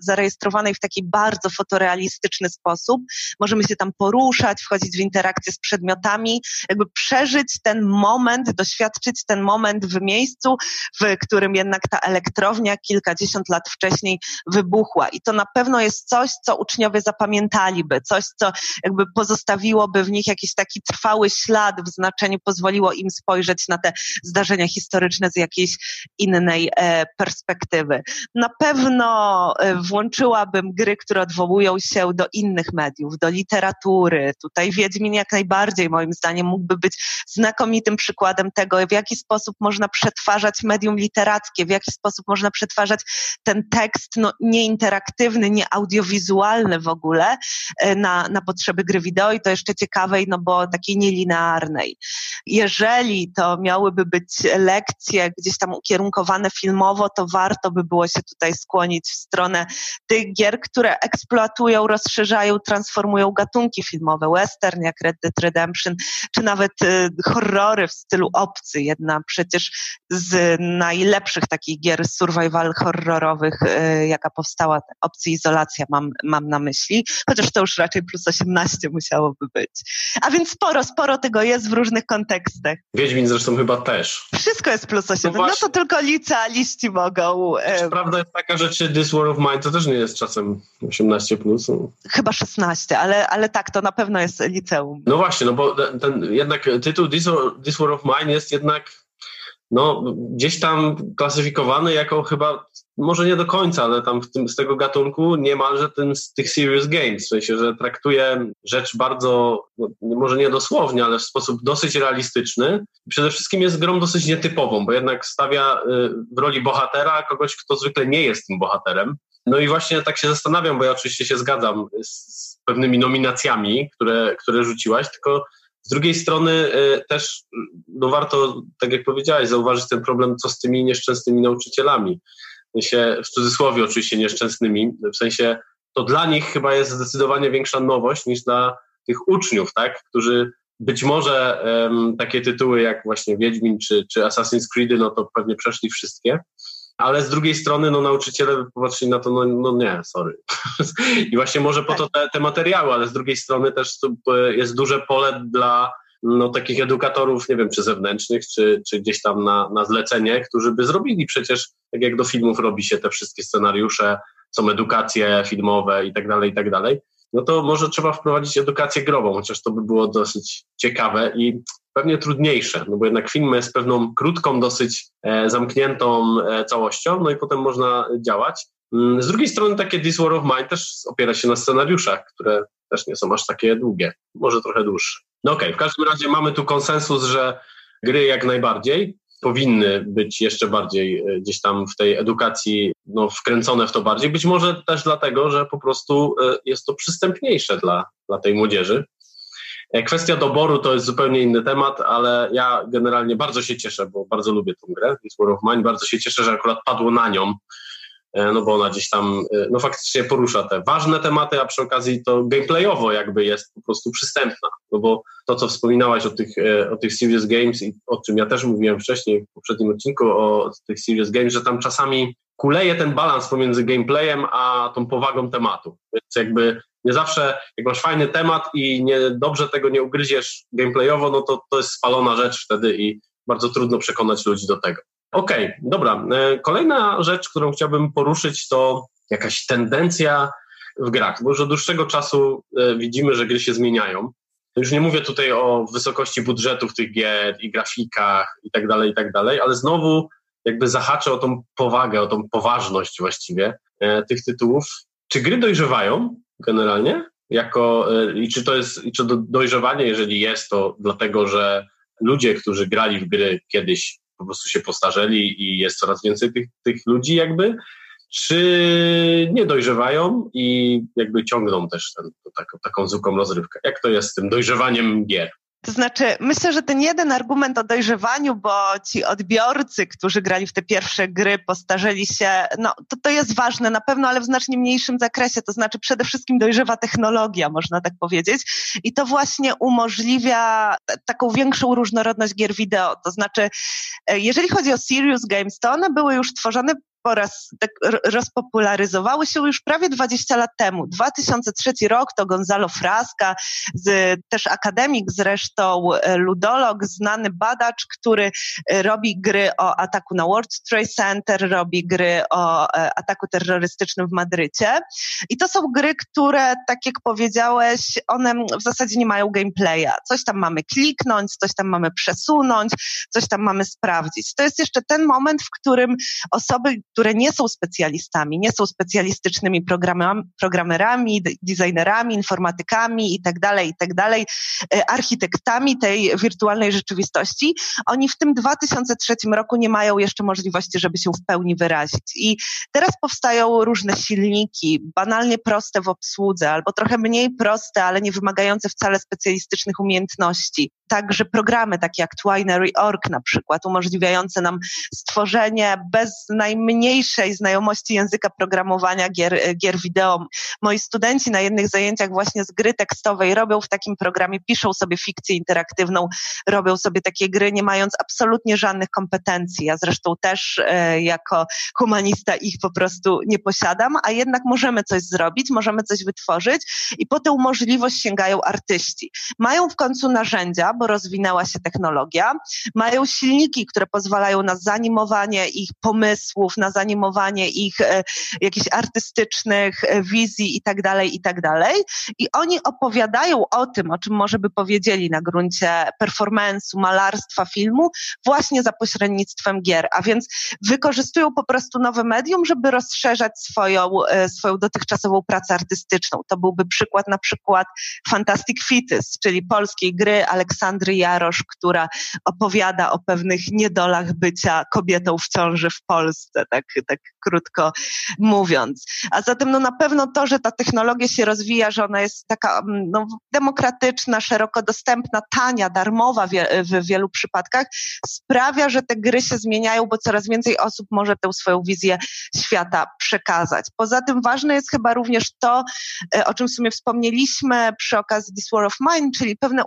zarejestrowanej w taki bardzo fotorealistyczny sposób. Możemy się tam poruszać, wchodzić w interakcję z przedmiotami, jakby przeżyć ten moment, doświadczyć ten moment w miejscu, w którym jednak ta elektrownia kilkadziesiąt lat wcześniej wybuchła. I to na pewno jest coś, co uczniowie zapamiętaliby, coś, co jakby pozostawiłoby w nich jakiś taki trwały ślad w znaczeniu, pozwoliło im spojrzeć na te zdarzenia historyczne z jakiejś innej e, perspektywy. Na pewno e, włączyłabym gry, które odwołują się do innych mediów, do literatury. Tutaj Wiedźmin jak najbardziej moim zdaniem mógłby być znakomitym przykładem tego, w jaki sposób można przetwarzać medium literackie, w jaki sposób można przetwarzać ten tekst no, nieinteraktywny, nieaudiowizualny w ogóle e, na, na potrzeby gry wideo i to jeszcze ciekawej, no bo takiej nielinearnej. Jeżeli to miałyby być lekcje gdzieś tam ukierunkowane filmowo, to warto by było się tutaj skłonić w stronę tych gier, które eksploatują, rozszerzają, transformują gatunki filmowe, western jak Red Dead Redemption, czy nawet y, horrory w stylu Obcy, jedna przecież z najlepszych takich gier survival horrorowych, y, jaka powstała, Obcy Izolacja mam, mam na myśli, chociaż to już raczej plus 18 musiałoby być. A więc sporo, sporo tego jest w różnych kontekstach. Wiedźmin zresztą chyba też. Wszystko jest plus 18, no, no to tylko licealiści mogą. E... Prawda jest taka, że czy This War of Mine to też nie jest czasem 18 plus. Chyba 16, ale, ale tak, to na pewno jest liceum. No właśnie, no bo ten, jednak tytuł This This War of Mine jest jednak no, gdzieś tam klasyfikowany jako chyba, może nie do końca, ale tam w tym, z tego gatunku niemalże z tych serious games, w sensie, że traktuje rzecz bardzo, no, może nie dosłownie, ale w sposób dosyć realistyczny. Przede wszystkim jest grą dosyć nietypową, bo jednak stawia y, w roli bohatera kogoś, kto zwykle nie jest tym bohaterem. No i właśnie tak się zastanawiam, bo ja oczywiście się zgadzam z pewnymi nominacjami, które, które rzuciłaś, tylko z drugiej strony y, też no warto, tak jak powiedziałeś, zauważyć ten problem, co z tymi nieszczęsnymi nauczycielami. W, sensie, w cudzysłowie oczywiście nieszczęsnymi, w sensie to dla nich chyba jest zdecydowanie większa nowość niż dla tych uczniów, tak, którzy być może um, takie tytuły jak właśnie Wiedźmin czy, czy Assassin's Creed, no to pewnie przeszli wszystkie, ale z drugiej strony no, nauczyciele popatrzyli na to, no, no nie, sorry. I właśnie może po to te, te materiały, ale z drugiej strony też jest duże pole dla no, takich edukatorów, nie wiem, czy zewnętrznych, czy, czy gdzieś tam na, na zlecenie, którzy by zrobili przecież, tak jak do filmów robi się te wszystkie scenariusze, są edukacje filmowe i tak dalej, i tak dalej, no to może trzeba wprowadzić edukację grową, chociaż to by było dosyć ciekawe i pewnie trudniejsze, no bo jednak film jest pewną krótką, dosyć e, zamkniętą e, całością, no i potem można działać. Mm, z drugiej strony takie This War of Mine też opiera się na scenariuszach, które też nie są aż takie długie, może trochę dłuższe. No okej, okay, w każdym razie mamy tu konsensus, że gry jak najbardziej powinny być jeszcze bardziej e, gdzieś tam w tej edukacji no, wkręcone w to bardziej. Być może też dlatego, że po prostu jest to przystępniejsze dla, dla tej młodzieży. E, kwestia doboru to jest zupełnie inny temat, ale ja generalnie bardzo się cieszę, bo bardzo lubię tę grę, This War of Mine. Bardzo się cieszę, że akurat padło na nią, e, no bo ona gdzieś tam e, no faktycznie porusza te ważne tematy, a przy okazji to gameplayowo jakby jest po prostu przystępna. No bo to, co wspominałaś o tych, o tych serious games i o czym ja też mówiłem wcześniej w poprzednim odcinku o tych serious games, że tam czasami kuleje ten balans pomiędzy gameplayem a tą powagą tematu. Więc jakby nie zawsze, jak masz fajny temat i nie, dobrze tego nie ugryziesz gameplayowo, no to to jest spalona rzecz wtedy i bardzo trudno przekonać ludzi do tego. Okej, okay, dobra. E, kolejna rzecz, którą chciałbym poruszyć, to jakaś tendencja w grach, bo już od dłuższego czasu e, widzimy, że gry się zmieniają. Już nie mówię tutaj o wysokości budżetów tych gier i grafikach i tak dalej, i tak dalej, ale znowu jakby zahaczę o tą powagę, o tą poważność właściwie e, tych tytułów. Czy gry dojrzewają? Generalnie? Jako, e, I czy to jest, czy dojrzewanie, jeżeli jest, to dlatego, że ludzie, którzy grali w gry kiedyś po prostu się postarzeli i jest coraz więcej tych, tych ludzi jakby? czy nie dojrzewają i jakby ciągną też ten, taką, taką zwykłą rozrywkę? Jak to jest z tym dojrzewaniem gier? To znaczy, myślę, że ten jeden argument o dojrzewaniu, bo ci odbiorcy, którzy grali w te pierwsze gry, postarzeli się, no to, to jest ważne na pewno, ale w znacznie mniejszym zakresie. To znaczy, przede wszystkim dojrzewa technologia, można tak powiedzieć. I to właśnie umożliwia taką większą różnorodność gier wideo. To znaczy, e, jeżeli chodzi o Serious Games, to one były już tworzone po raz tak rozpopularyzowały się już prawie 20 lat temu. 2003 rok to Gonzalo Frasca, z, też akademik zresztą, e, ludolog, znany badacz, który e, robi gry o ataku na World Trade Center, robi gry o e, ataku terrorystycznym w Madrycie. I to są gry, które, tak jak powiedziałeś, one w zasadzie nie mają gameplaya. Coś tam mamy kliknąć, coś tam mamy przesunąć, coś tam mamy sprawdzić. To jest jeszcze ten moment, w którym osoby, które nie są specjalistami, nie są specjalistycznymi programerami, designerami, informatykami i tak dalej, i tak e, architektami tej wirtualnej rzeczywistości, oni w tym 2003 roku nie mają jeszcze możliwości, żeby się w pełni wyrazić. I teraz powstają różne silniki, banalnie proste w obsłudze, albo trochę mniej proste, ale nie wymagające wcale specjalistycznych umiejętności także programy takie jak Twinery.org na przykład, umożliwiające nam stworzenie bez najmniejszej znajomości języka programowania gier, gier wideo. Moi studenci na jednych zajęciach właśnie z gry tekstowej robią w takim programie, piszą sobie fikcję interaktywną, robią sobie takie gry, nie mając absolutnie żadnych kompetencji. Ja zresztą też e, jako humanista ich po prostu nie posiadam, a jednak możemy coś zrobić, możemy coś wytworzyć i po tę możliwość sięgają artyści. Mają w końcu narzędzia, bo rozwinęła się technologia. Mają silniki, które pozwalają na zanimowanie ich pomysłów, na zanimowanie ich e, jakichś artystycznych e, wizji i tak dalej, i tak dalej. I oni opowiadają o tym, o czym może by powiedzieli na gruncie performance'u, malarstwa, filmu, właśnie za pośrednictwem gier. A więc wykorzystują po prostu nowe medium, żeby rozszerzać swoją, e, swoją dotychczasową pracę artystyczną. To byłby przykład na przykład Fantastic Fittest, czyli polskiej gry Aleksandra Aleksandry Jarosz, która opowiada o pewnych niedolach bycia kobietą w ciąży w Polsce, tak, tak krótko mówiąc. A zatem no na pewno to, że ta technologia się rozwija, że ona jest taka mm, no, demokratyczna, szeroko dostępna, tania, darmowa w wielu przypadkach, sprawia, że te gry się zmieniają, bo coraz więcej osób może tę swoją wizję świata przekazać. Poza tym ważne jest chyba również to, e, o czym w sumie wspomnieliśmy przy okazji This War of Mine, czyli pewne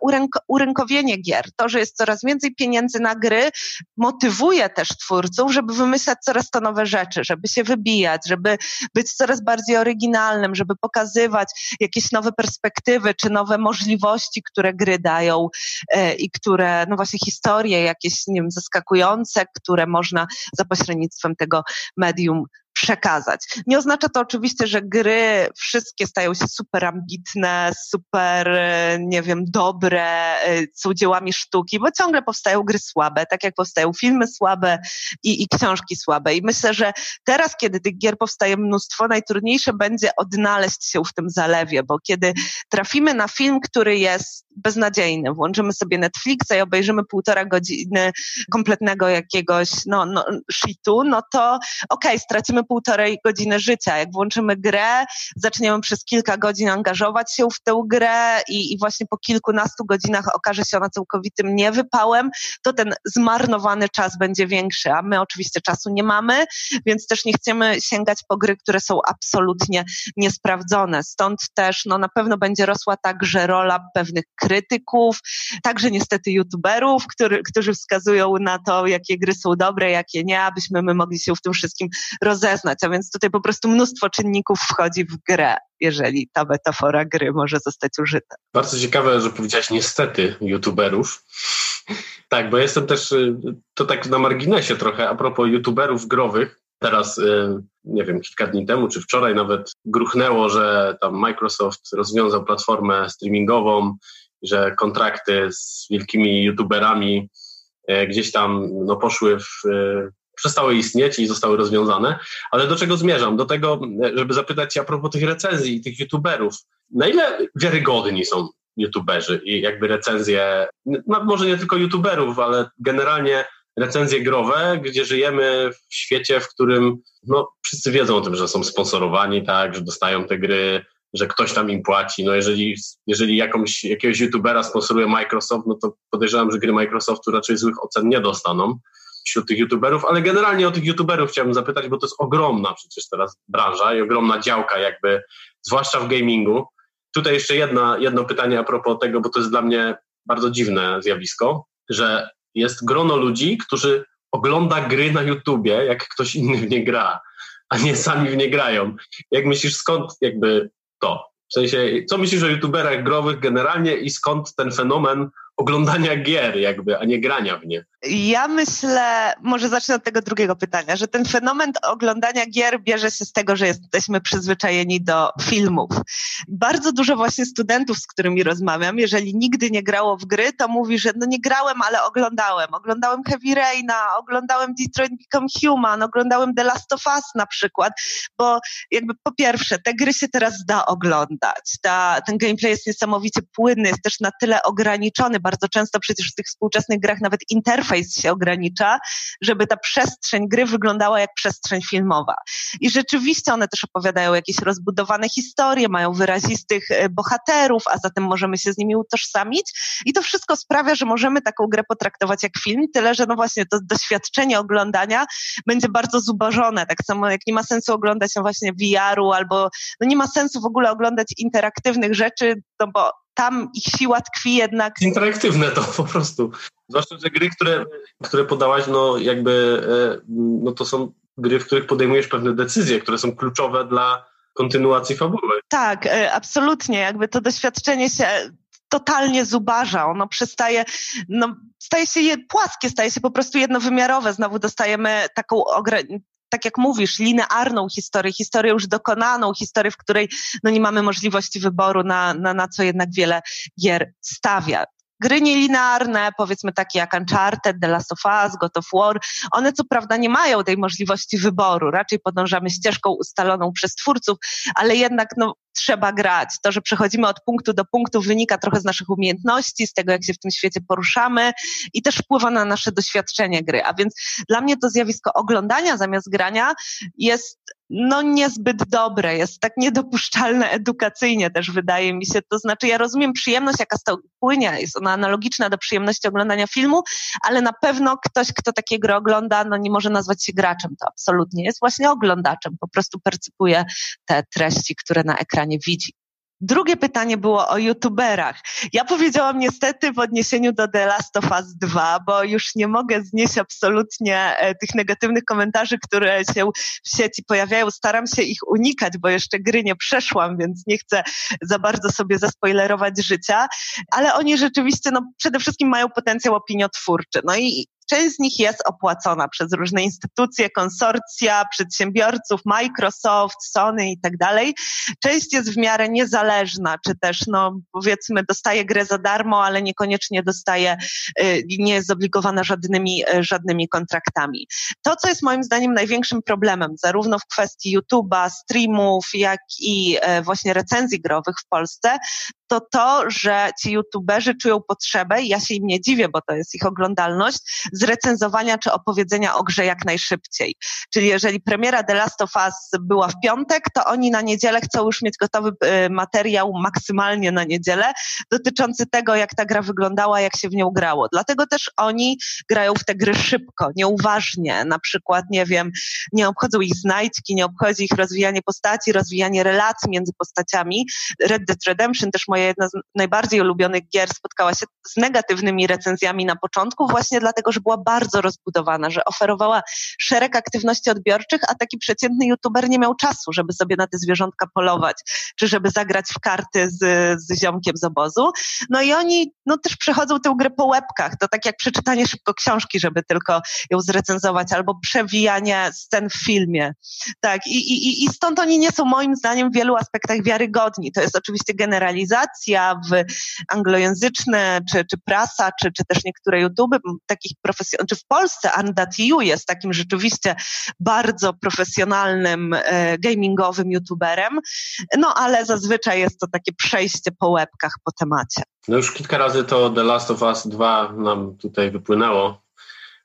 urynkowienie umiejscowienie gier, to, że jest coraz więcej pieniędzy na gry, motywuje też twórców, żeby wymyślać coraz to nowe rzeczy, żeby się wybijać, żeby być coraz bardziej oryginalnym, żeby pokazywać jakieś nowe perspektywy czy nowe możliwości, które gry dają e, i które, no właśnie historie jakieś, nie wiem, zaskakujące, które można za pośrednictwem tego medium przekazać. Nie oznacza to oczywiście, że gry wszystkie stają się super ambitne, super, e, nie wiem, dobre, e, są dziełami sztuki, bo ciągle powstają gry słabe, tak jak powstają filmy słabe i, i książki słabe. I myślę, że teraz, kiedy tych gier powstaje mnóstwo, najtrudniejsze będzie odnaleźć się w tym zalewie, bo kiedy trafimy na film, który jest beznadziejny, włączymy sobie Netflixa i obejrzymy półtora godziny kompletnego jakiegoś no, no, shitu, no to okej, okay, stracimy półtorej godziny życia. Jak włączymy grę, zaczniemy przez kilka godzin angażować się w tę grę i, i właśnie po kilkunastu godzinach okaże się ona całkowitym niewypałem, to ten zmarnowany czas będzie większy, a my oczywiście czasu nie mamy, więc też nie chcemy sięgać po gry, które są absolutnie niesprawdzone. Stąd też no, na pewno będzie rosła także rola pewnych krytyków, także niestety youtuberów, który, którzy wskazują na to, jakie gry są dobre, jakie nie, abyśmy my mogli się w tym wszystkim rozeznać. A więc tutaj po prostu mnóstwo czynników wchodzi w grę, jeżeli ta metafora gry może zostać użyta. Bardzo ciekawe, że powiedziałaś niestety youtuberów. Tak, bo jestem też, y, to tak na marginesie trochę, a propos youtuberów growych, Teraz, y, nie wiem, kilka dni temu, czy wczoraj nawet gruchnęło, że tam Microsoft rozwiązał platformę streamingową że kontrakty z wielkimi youtuberami e, gdzieś tam no, poszły w, przestały istnieć i zostały rozwiązane. Ale do czego zmierzam? Do tego, żeby zapytać a propos tych recenzji i tych youtuberów. Na ile wiarygodni są youtuberzy i jakby recenzje, no, może nie tylko youtuberów, ale generalnie recenzje growe, gdzie żyjemy w świecie, w którym no, wszyscy wiedzą o tym, że są sponsorowani, tak, że dostają te gry, że ktoś tam im płaci. No jeżeli, jeżeli jakąś, jakiegoś youtubera sponsoruje Microsoft, no to podejrzewam, że gry Microsoftu raczej złych ocen nie dostaną wśród tych youtuberów, ale generalnie o tych youtuberów chciałbym zapytać, bo to jest ogromna przecież teraz branża i ogromna działka jakby, zwłaszcza w gamingu. Tutaj jeszcze jedna, jedno pytanie a propos tego, bo to jest dla mnie bardzo dziwne zjawisko, że jest grono ludzi, którzy ogląda gry na YouTubie, jak ktoś inny w nie gra, a nie sami w nie grają. Jak myślisz, skąd jakby to? W sensie, co myślisz o youtuberach growych generalnie i skąd ten fenomen oglądania gier jakby, a nie grania w nie? Ja myślę, może zacznę od tego drugiego pytania, że ten fenomen oglądania gier bierze się z tego, że jesteśmy przyzwyczajeni do filmów. Bardzo dużo właśnie studentów, z którymi rozmawiam, jeżeli nigdy nie grało w gry, to mówi, że no nie grałem, ale oglądałem. Oglądałem Heavy Raina, oglądałem Detroit Become Human, oglądałem The Last of Us na przykład, bo jakby po pierwsze, te gry się teraz da oglądać. Ta, ten gameplay jest niesamowicie płynny, jest też na tyle ograniczony. Bardzo często przecież w tych współczesnych grach nawet interfejs się ogranicza, żeby ta przestrzeń gry wyglądała jak przestrzeń filmowa. I rzeczywiście one też opowiadają jakieś rozbudowane historie, mają wyrazistych e, bohaterów, a zatem możemy się z nimi utożsamić. I to wszystko sprawia, że możemy taką grę potraktować jak film, tyle że no właśnie to doświadczenie oglądania będzie bardzo zubożone. Tak samo jak nie ma sensu oglądać no właśnie VR-u albo no nie ma sensu w ogóle oglądać interaktywnych rzeczy, no bo tam ich siła tkwi jednak. Interaktywne to po prostu. Zwłaszcza, że gry, które, które podałaś, no jakby, e, no to są gry, w których podejmujesz pewne decyzje, które są kluczowe dla kontynuacji fabuły. Tak, e, absolutnie. Jakby to doświadczenie się totalnie zubaża. Ono przestaje, no, staje się płaskie, staje się po prostu jednowymiarowe. Znowu dostajemy taką tak jak mówisz, linearną historię, historię już dokonaną, historię, w której no nie mamy możliwości wyboru, na, na, na co jednak wiele gier stawia. Gry nielinearne, powiedzmy takie jak Uncharted, The Last of Us, God of War, one co prawda nie mają tej możliwości wyboru, raczej podążamy ścieżką ustaloną przez twórców, ale jednak no, trzeba grać. To, że przechodzimy od punktu do punktu wynika trochę z naszych umiejętności, z tego jak się w tym świecie poruszamy i też wpływa na nasze doświadczenie gry. A więc dla mnie to zjawisko oglądania zamiast grania jest no niezbyt dobre, jest tak niedopuszczalne edukacyjnie też wydaje mi się. To znaczy ja rozumiem przyjemność, jaka z tego płynie, jest ona analogiczna do przyjemności oglądania filmu, ale na pewno ktoś, kto takiego ogląda, no nie może nazwać się graczem, to absolutnie jest właśnie oglądaczem, po prostu percypuje te treści, które na ekranie widzi. Drugie pytanie było o youtuberach. Ja powiedziałam niestety w odniesieniu do The Last of Us 2, bo już nie mogę znieść absolutnie e, tych negatywnych komentarzy, które się w sieci pojawiają. Staram się ich unikać, bo jeszcze gry nie przeszłam, więc nie chcę za bardzo sobie zaspoilerować życia, ale oni rzeczywiście no, przede wszystkim mają potencjał opiniotwórczy. No i Część z nich jest opłacona przez różne instytucje, konsorcja, przedsiębiorców, Microsoft, Sony i tak dalej. Część jest w miarę niezależna, czy też, no, powiedzmy, dostaje grę za darmo, ale niekoniecznie dostaje, y, nie jest zobligowana żadnymi, y, żadnymi kontraktami. To, co jest moim zdaniem największym problemem, zarówno w kwestii YouTube'a, streamów, jak i y, właśnie recenzji growych w Polsce, to to, że ci youtuberzy czują potrzebę, i ja się im nie dziwię, bo to jest ich oglądalność, zrecenzowania czy opowiedzenia o grze jak najszybciej. Czyli jeżeli premiera The Last of Us była w piątek, to oni na niedzielę chcą już mieć gotowy y, materiał maksymalnie na niedzielę dotyczący tego, jak ta gra wyglądała, jak się w nią grało. Dlatego też oni grają w te gry szybko, nieuważnie. Na przykład, nie wiem, nie obchodzą ich znajdźki, nie obchodzi ich rozwijanie postaci, rozwijanie relacji między postaciami. Red Dead Redemption, też moja jedna z najbardziej ulubionych gier, spotkała się z negatywnymi recenzjami na początku, właśnie dlatego, że była bardzo rozbudowana, że oferowała szereg aktywności odbiorczych, a taki przeciętny youtuber nie miał czasu, żeby sobie na te zwierzątka polować, czy żeby zagrać w karty z, z ziomkiem z obozu. No i oni no, też przechodzą tę grę po łebkach. To tak jak przeczytanie szybko książki, żeby tylko ją zrecenzować, albo przewijanie scen w filmie. Tak, i, i, i stąd oni nie są moim zdaniem w wielu aspektach wiarygodni. To jest oczywiście generalizacja w anglojęzyczne, czy, czy prasa, czy, czy też niektóre YouTube takich profesjonalnych, czy w Polsce Andatiu jest takim rzeczywiście bardzo profesjonalnym e, gamingowym youtuberem, no ale zazwyczaj jest to takie przejście po łebkach po temacie. No już kilka razy to The Last of Us 2 nam tutaj wypłynęło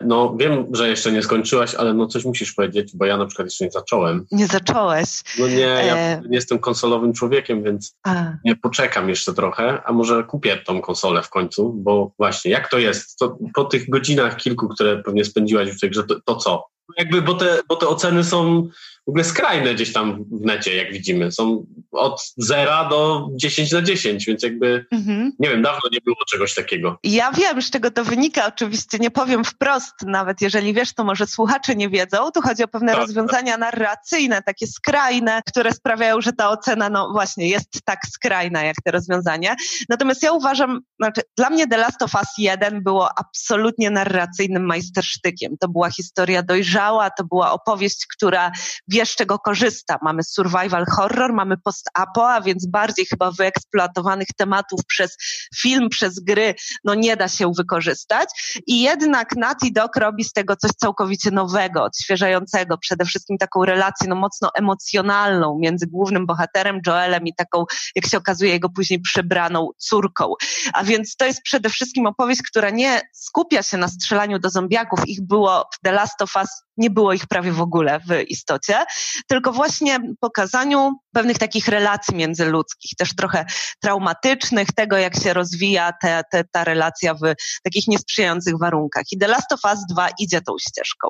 No wiem, że jeszcze nie skończyłaś, ale no coś musisz powiedzieć, bo ja na przykład jeszcze nie zacząłem. Nie zacząłeś? No nie, ja e... nie jestem konsolowym człowiekiem, więc a. nie poczekam jeszcze trochę, a może kupię tą konsolę w końcu, bo właśnie, jak to jest? To po tych godzinach kilku, które pewnie spędziłaś w tej grze, to, to co? Jakby, bo te, bo te oceny są w ogóle skrajne gdzieś tam w necie, jak widzimy. Są od 0 do 10 na 10, więc jakby, mhm. nie wiem, dawno nie było czegoś takiego. Ja wiem, z czego to wynika, oczywiście nie powiem wprost, nawet jeżeli wiesz, to może słuchacze nie wiedzą. Tu chodzi o pewne tak, rozwiązania tak. narracyjne, takie skrajne, które sprawiają, że ta ocena, no właśnie, jest tak skrajna, jak te rozwiązania. Natomiast ja uważam, znaczy, dla mnie The Last of Us 1 było absolutnie narracyjnym majstersztykiem. To była historia dojrzała, to była opowieść, która wie, z czego korzysta. Mamy survival horror, mamy post-apo, a więc bardziej chyba wyeksploatowanych tematów przez film, przez gry, no nie da się wykorzystać. I jednak Naughty Dog robi z tego coś całkowicie nowego, odświeżającego, przede wszystkim taką relację no mocno emocjonalną między głównym bohaterem Joelem i taką, jak się okazuje, jego później przebraną córką. A więc to jest przede wszystkim opowieść, która nie skupia się na strzelaniu do zombiaków. Ich było w The Last of Us nie było ich prawie w ogóle w istocie, tylko właśnie pokazaniu pewnych takich relacji międzyludzkich, też trochę traumatycznych, tego jak się rozwija te, te, ta relacja w takich niesprzyjających warunkach. I The Last of Us 2 idzie tą ścieżką.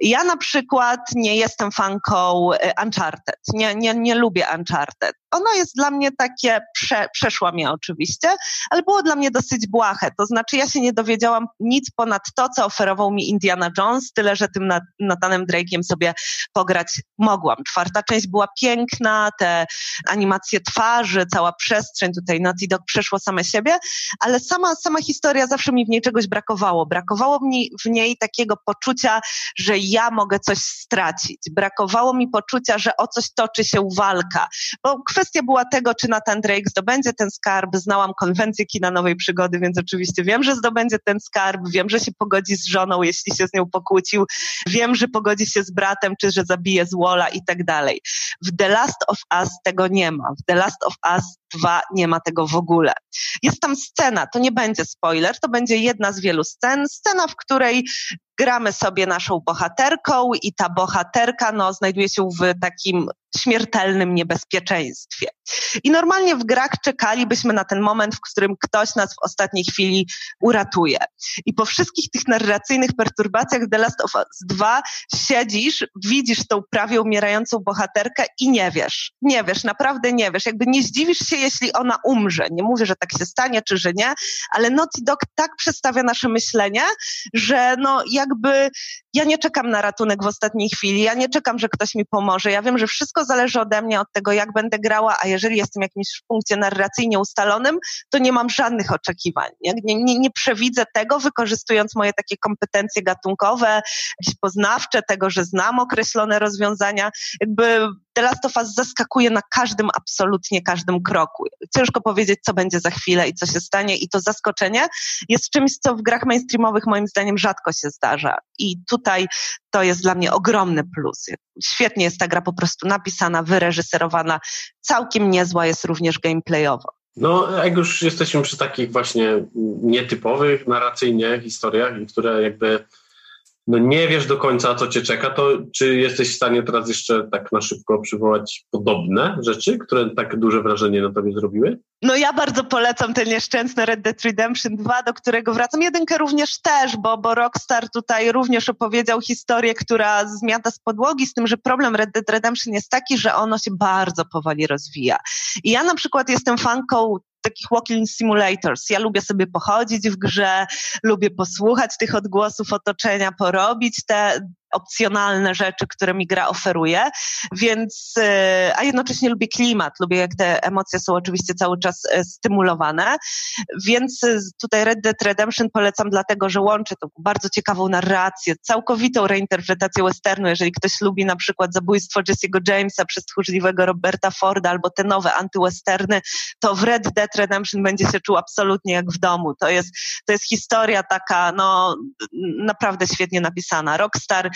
Ja na przykład nie jestem fanką y, Uncharted, nie, nie, nie lubię Uncharted. Ono jest dla mnie takie, prze, przeszła mnie oczywiście, ale było dla mnie dosyć błahe. To znaczy ja się nie dowiedziałam nic ponad to, co oferował mi Indiana Jones, tyle, że tym Nathanem Drake'iem sobie pograć mogłam. Czwarta część była piękna, te animacje twarzy, cała przestrzeń, tutaj Naughty Dog przeszło same siebie, ale sama, sama historia zawsze mi w niej czegoś brakowało. Brakowało mi w niej takiego poczucia, że ja mogę coś stracić. Brakowało mi poczucia, że o coś toczy się walka, bo kwestia była tego, czy Nathan Drake zdobędzie ten skarb. Znałam konwencję kina nowej przygody, więc oczywiście wiem, że zdobędzie ten skarb, wiem, że się pogodzi z żoną, jeśli się z nią pokłócił, wiem, że pogodzi się z bratem, czy że zabije z Wola i tak dalej. W The Last of Us tego nie ma. W The Last of Us 2 nie ma tego w ogóle. Jest tam scena, to nie będzie spoiler, to będzie jedna z wielu scen, scena, w której gramy sobie naszą bohaterką i ta bohaterka no, znajduje się w takim śmiertelnym niebezpieczeństwie. I normalnie w grach czekalibyśmy na ten moment, w którym ktoś nas w ostatniej chwili uratuje. I po wszystkich tych narracyjnych perturbacjach The Last of Us 2 siedzisz, widzisz tą prawie umierającą bohaterkę i nie wiesz. Nie wiesz, naprawdę nie wiesz. Jakby nie zdziwisz się, jeśli ona umrze. Nie mówię, że tak się stanie, czy że nie, ale Naughty Dog tak przedstawia nasze myślenie, że no jakby ja nie czekam na ratunek w ostatniej chwili, ja nie czekam, że ktoś mi pomoże. Ja wiem, że wszystko zależy ode mnie, od tego, jak będę grała, a jeżeli jestem jakimś punkcie narracyjnie ustalonym, to nie mam żadnych oczekiwań. Nie, nie, nie, przewidzę tego, wykorzystując moje takie kompetencje gatunkowe, jakieś poznawcze, tego, że znam określone rozwiązania. Jakby The Last of zaskakuje na każdym, absolutnie każdym kroku. Ciężko powiedzieć, co będzie za chwilę i co się stanie i to zaskoczenie jest czymś, co w grach mainstreamowych moim zdaniem rzadko się zdarza. I tutaj to jest dla mnie ogromny plus. Świetnie jest ta gra po prostu napisana, wyreżyserowana, całkiem niezła jest również gameplayowo. No, jak już jesteśmy przy takich właśnie nietypowych narracyjnie historiach, które jakby no nie wiesz do końca, co cię czeka, to czy jesteś w stanie teraz jeszcze tak na szybko przywołać podobne rzeczy, które tak duże wrażenie na tobie zrobiły? No ja bardzo polecam ten nieszczęsny Red Dead Redemption 2, do którego wracam. Jedynkę również też, bo, bo Rockstar tutaj również opowiedział historię, która zmiata z podłogi, z tym, że problem Red Dead Redemption jest taki, że ono się bardzo powoli rozwija. I ja na przykład jestem fanką takich walking simulators. Ja lubię sobie pochodzić w grze, lubię posłuchać tych odgłosów otoczenia, porobić te opcjonalne rzeczy, które mi gra oferuje, więc, e, a jednocześnie lubię klimat, lubię jak te emocje są oczywiście cały czas e, stymulowane, więc tutaj Red Dead Redemption polecam dlatego, że łączy tą bardzo ciekawą narrację, całkowitą reinterpretację westernu, jeżeli ktoś lubi na przykład zabójstwo Jesse'ego Jamesa przez tchórzliwego Roberta Forda albo te nowe antywesterny, to w Red Dead Redemption będzie się czuł absolutnie jak w domu. To jest, to jest historia taka, no, naprawdę świetnie napisana. Rockstar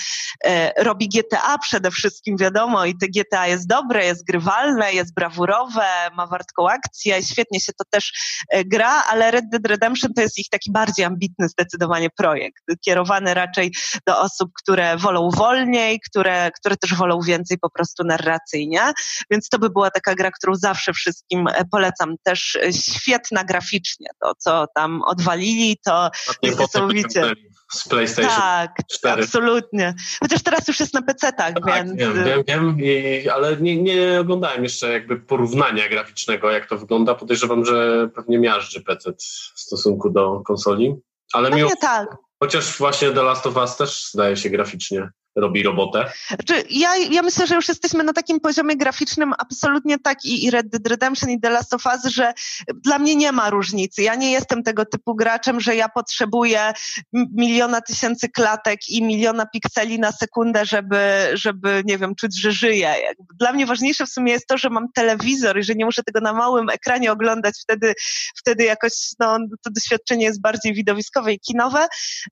robi GTA przede wszystkim, wiadomo, i te GTA jest dobre, jest grywalne, jest brawurowe, ma wartką akcję, świetnie się to też e, gra, ale Red Dead Redemption to jest ich taki bardziej ambitny zdecydowanie projekt, kierowany raczej do osób, które wolą wolniej, które, które też wolą więcej po prostu narracyjnie, więc to by była taka gra, którą zawsze wszystkim e, polecam. Też e, świetna graficznie, to co tam odwalili, to niesamowicie z PlayStation tak, 4. absolutnie. Chociaż teraz już jest na PC-tak, tak, więc... Wiem, wiem, wiem i, ale nie, nie oglądałem jeszcze jakby porównania graficznego, jak to wygląda. Podejrzewam, że pewnie miażdży PC w stosunku do konsoli. Ale Pewnie tak. Chociaż właśnie The Last of Us też zdaje się graficznie robi robotę? Znaczy, ja, ja myślę, że już jesteśmy na takim poziomie graficznym absolutnie tak i, i Red Dead Redemption i The Last of Us, że dla mnie nie ma różnicy. Ja nie jestem tego typu graczem, że ja potrzebuję miliona tysięcy klatek i miliona pikseli na sekundę, żeby, żeby nie wiem, czuć, że żyję. Dla mnie ważniejsze w sumie jest to, że mam telewizor i że nie muszę tego na małym ekranie oglądać. Wtedy, wtedy jakoś no, to doświadczenie jest bardziej widowiskowe i kinowe,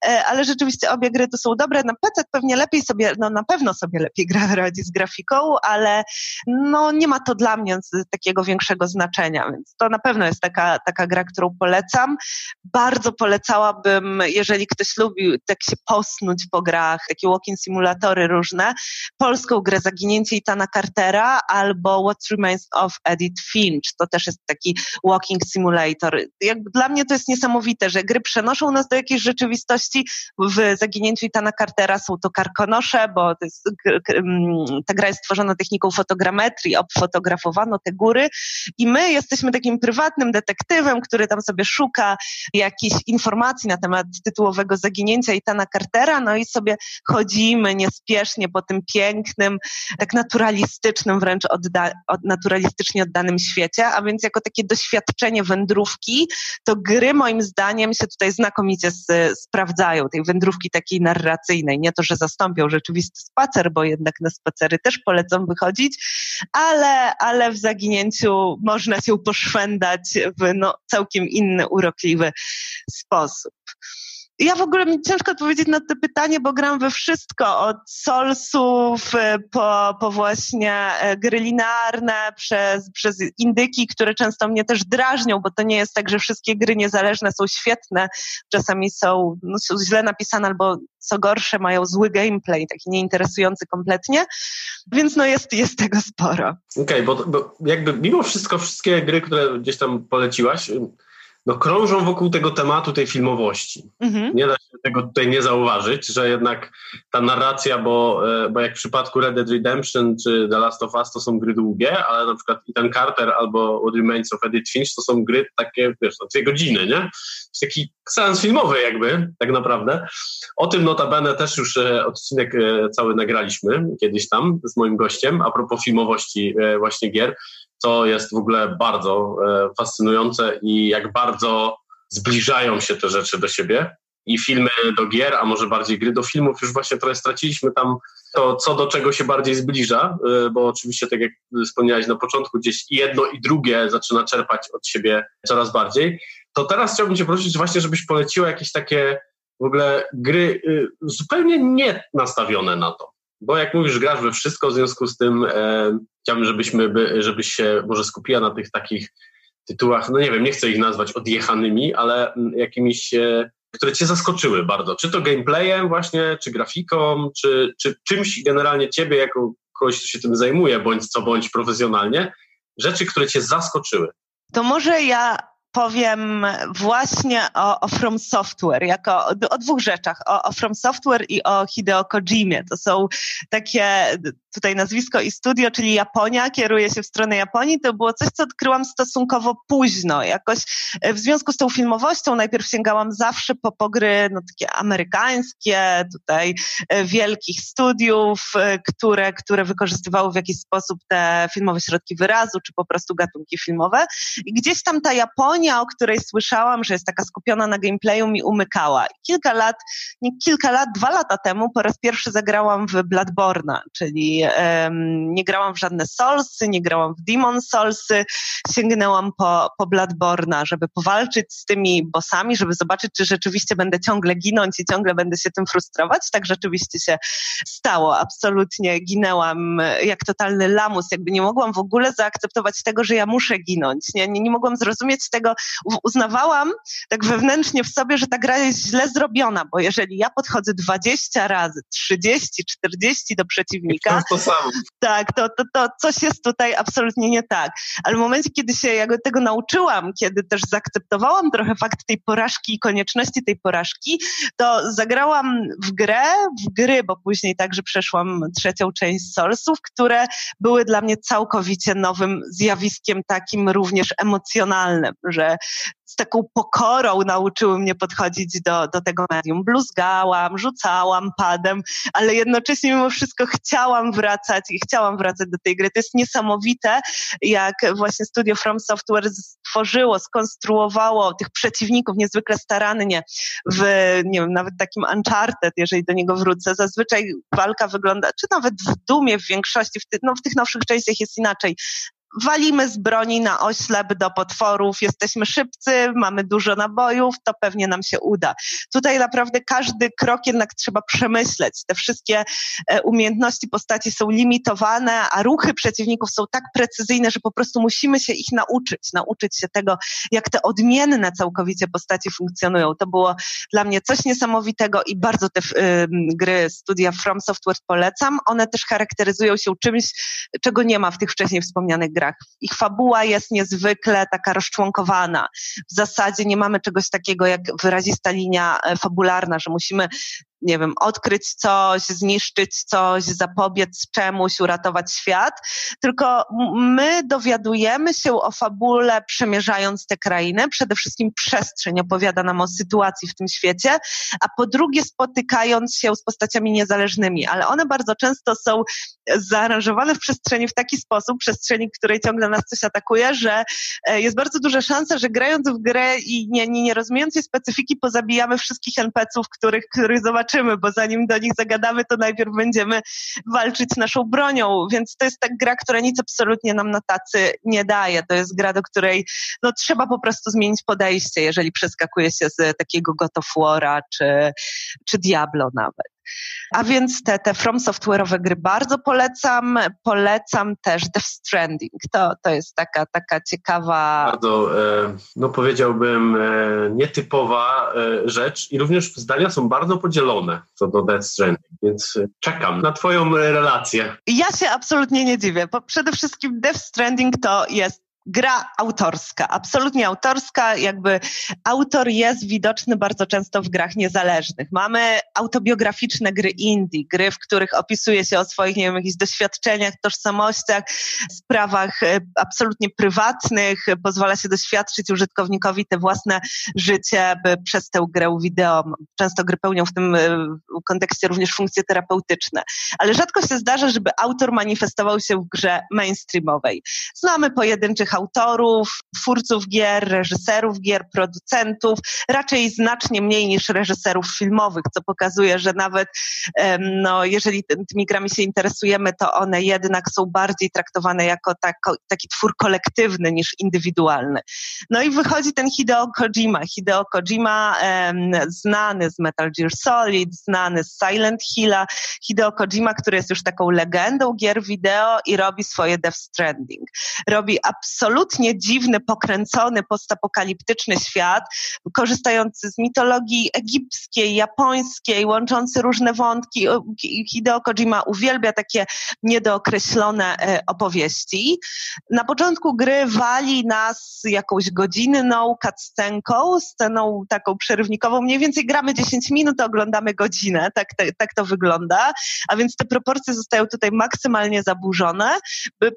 e, ale rzeczywiście obie gry to są dobre. Na PC pewnie lepiej sobie, no na pewno sobie lepiej gra radzi z grafiką, ale no nie ma to dla mnie takiego większego znaczenia, więc to na pewno jest taka, taka gra, którą polecam. Bardzo polecałabym, jeżeli ktoś lubił tak się posnąć po grach, takie walking simulatory różne, polską grę Zaginięcie Itana Cartera albo What Remains of Edith Finch. To też jest taki walking simulator. Jakby dla mnie to jest niesamowite, że gry przenoszą nas do jakiejś rzeczywistości. W Zaginięciu Itana Cartera są to karkonosze, noszę, bo jest, ta gra jest stworzona techniką fotogrametrii, obfotografowano te góry i my jesteśmy takim prywatnym detektywem, który tam sobie szuka jakichś informacji na temat tytułowego zaginięcia Itana Cartera, no i sobie chodzimy niespiesznie po tym pięknym, tak naturalistycznym wręcz odda od, naturalistycznie oddanym świecie, a więc jako takie doświadczenie wędrówki, to gry moim zdaniem się tutaj znakomicie sprawdzają, tej wędrówki takiej narracyjnej, nie to, że zastąpią rzeczywisty spacer, bo jednak na spacery też polecam wychodzić, ale, ale w zaginięciu można się poszwendać w no, całkiem inny, urokliwy sposób. Ja w ogóle mi ciężko odpowiedzieć na to pytanie, bo gram we wszystko, od solsów e, po, po właśnie e, gry linearne, przez, przez indyki, które często mnie też drażnią, bo to nie jest tak, że wszystkie gry niezależne są świetne. Czasami są, no, są źle napisane albo co gorsze mają zły gameplay, taki nieinteresujący kompletnie, więc no jest, jest tego sporo. Okej, okay, bo, bo jakby mimo wszystko wszystkie gry, które gdzieś tam poleciłaś, no, krążą wokół tego tematu tej filmowości. Mhm. Nie da się tego tutaj nie zauważyć, że jednak ta narracja, bo, e, bo jak w przypadku Red Dead Redemption czy The Last of Us to są gry długie, ale na przykład Ethan Carter albo What Remains of Edith Finch to są gry takie, wiesz, no, dwie godziny, nie? Taki seans filmowy jakby, tak naprawdę. O tym notabene też już e, odcinek e, cały nagraliśmy kiedyś tam z moim gościem, a propos filmowości właśnie gier co jest w ogóle bardzo e, fascynujące i jak bardzo zbliżają się te rzeczy do siebie. I filmy do gier, a może bardziej gry do filmów, już właśnie trochę straciliśmy tam to, co do czego się bardziej zbliża, e, bo oczywiście, tak jak wspomniałeś na początku, gdzieś jedno i drugie zaczyna czerpać od siebie coraz bardziej. To teraz chciałbym Cię prosić właśnie, żebyś poleciła jakieś takie w ogóle gry y, zupełnie nie nastawione na to. Bo jak mówisz, grasz we wszystko, w związku z tym e, chciałbym, żebyśmy, by, żebyś się może skupiła na tych takich tytułach, no nie wiem, nie chcę ich nazwać odjechanymi, ale mm, jakimiś, e, które cię zaskoczyły bardzo. Czy to gameplayem właśnie, czy grafiką, czy, czy czymś generalnie ciebie, jako kogoś, kto się tym zajmuje, bądź co bądź profesjonalnie, rzeczy, które cię zaskoczyły. To może ja powiem właśnie o, o From Software, jako o, o dwóch rzeczach, o, o, From Software i o Hideo Kojimie. To są takie, tutaj nazwisko i studio, czyli Japonia, kieruje się w stronę Japonii. To było coś, co odkryłam stosunkowo późno. Jakoś e, w związku z tą filmowością najpierw sięgałam zawsze po pogry no, takie amerykańskie, tutaj e, wielkich studiów, e, które, które wykorzystywały w jakiś sposób te filmowe środki wyrazu, czy po prostu gatunki filmowe. I gdzieś tam ta Japonia o której słyszałam, że jest taka skupiona na gameplayu, mi umykała. Kilka lat, nie kilka lat, dwa lata temu po raz pierwszy zagrałam w Bloodborne, czyli nie grałam w żadne Soulsy, nie grałam w Demon Soulsy, sięgnęłam po, po Bloodborne'a, żeby powalczyć z tymi bossami, żeby zobaczyć, czy rzeczywiście będę ciągle ginąć i ciągle będę się tym frustrować. Tak rzeczywiście się stało. Absolutnie ginęłam jak totalny lamus, jakby nie mogłam w ogóle zaakceptować tego, że ja muszę ginąć. Nie, nie, nie mogłam zrozumieć tego. Uznawałam tak wewnętrznie w sobie, że ta gra jest źle zrobiona, bo jeżeli ja podchodzę 20 razy, 30, 40 do przeciwnika, to samo. tak, to, to, to coś jest tutaj absolutnie nie tak. Ale w momencie, kiedy się ja tego nauczyłam, kiedy też zaakceptowałam trochę fakt tej porażki i konieczności tej porażki, to zagrałam w grę, w gry, bo później także przeszłam trzecią część Soulsów, które były dla mnie całkowicie nowym zjawiskiem takim również emocjonalnym, że z taką pokorą nauczyły mnie podchodzić do, do tego medium. Bluzgałam, rzucałam padem, ale jednocześnie mimo wszystko chciałam wracać i chciałam wracać do tej gry. To jest niesamowite, jak właśnie studio From Software stworzyło, skonstruowało tych przeciwników niezwykle starannie w, nie wiem, nawet takim Uncharted, jeżeli do niego wrócę. Zazwyczaj walka wygląda, czy nawet w Dumie w większości, w, ty, no, w tych nowszych częściach jest inaczej walimy z broni na oślep do potworów, jesteśmy szybcy, mamy dużo nabojów, to pewnie nam się uda. Tutaj naprawdę każdy krok jednak trzeba przemyśleć. Te wszystkie e, umiejętności postaci są limitowane, a ruchy przeciwników są tak precyzyjne, że po prostu musimy się ich nauczyć, nauczyć się tego, jak te odmienne całkowicie postaci funkcjonują. To było dla mnie coś niesamowitego i bardzo te gry studia From Software polecam. One też charakteryzują się czymś, czego nie ma w tych wcześniej wspomnianych grach. Ich fabuła jest niezwykle taka rozczłonkowana. W zasadzie nie mamy czegoś takiego jak wyrazista linia e, fabularna, że musimy nie wiem, odkryć coś, zniszczyć coś, zapobiec czemuś, uratować świat, tylko my dowiadujemy się o fabule przemierzając te krainy. Przede wszystkim przestrzeń opowiada nam o sytuacji w tym świecie, a po drugie spotykając się z postaciami niezależnymi, ale one bardzo często są zaaranżowane w przestrzeni w taki sposób, przestrzeni, której ciągle nas coś atakuje, że e, jest bardzo duża szansa, że grając w grę i nie, nie, nie rozumiejąc jej specyfiki, pozabijamy wszystkich NPC-ów, których, których zobaczymy zobaczymy, bo zanim do nich zagadamy, to najpierw będziemy walczyć naszą bronią, więc to jest tak gra, która nic absolutnie nam na tacy nie daje. To jest gra, do której no, trzeba po prostu zmienić podejście, jeżeli przeskakuje się z takiego God czy, czy Diablo nawet. A więc te, te From Software'owe gry bardzo polecam. Polecam też Death Stranding. To, to jest taka, taka ciekawa... Bardzo, e, no powiedziałbym, e, nietypowa e, rzecz i również zdania są bardzo podzielone co do Death Stranding, więc czekam na twoją relację. Ja się absolutnie nie dziwię, bo przede wszystkim Death Stranding to jest gra autorska, absolutnie autorska, jakby autor jest widoczny bardzo często w grach niezależnych. Mamy autobiograficzne gry indie, gry, w których opisuje się o swoich, nie wiem, jakichś doświadczeniach, tożsamościach, sprawach e, absolutnie prywatnych, pozwala się doświadczyć użytkownikowi te własne życie przez tę grę wideo. Często gry pełnią w tym e, kontekście również funkcje terapeutyczne. Ale rzadko się zdarza, żeby autor manifestował się w grze mainstreamowej. Znamy pojedynczych autorów, twórców gier, reżyserów gier, producentów, raczej znacznie mniej niż reżyserów filmowych, co pokazuje, że nawet no, jeżeli tymi grami się interesujemy, to one jednak są bardziej traktowane jako tako, taki twór kolektywny niż indywidualny. No i wychodzi ten Hideo Kojima. Hideo Kojima znany z Metal Gear Solid, znany z Silent Hilla. Hideo Kojima, który jest już taką legendą gier wideo i robi swoje Death Stranding. Robi absolutnie absolutnie dziwny, pokręcony, postapokaliptyczny świat, korzystający z mitologii egipskiej, japońskiej, łączący różne wątki. Hideo Kojima uwielbia takie niedookreślone e, opowieści. Na początku gry wali nas jakąś godzinną cutscenką, sceną taką przerywnikową. Mniej więcej gramy 10 minut, oglądamy godzinę. Tak, tak, tak to wygląda. A więc te proporcje zostają tutaj maksymalnie zaburzone.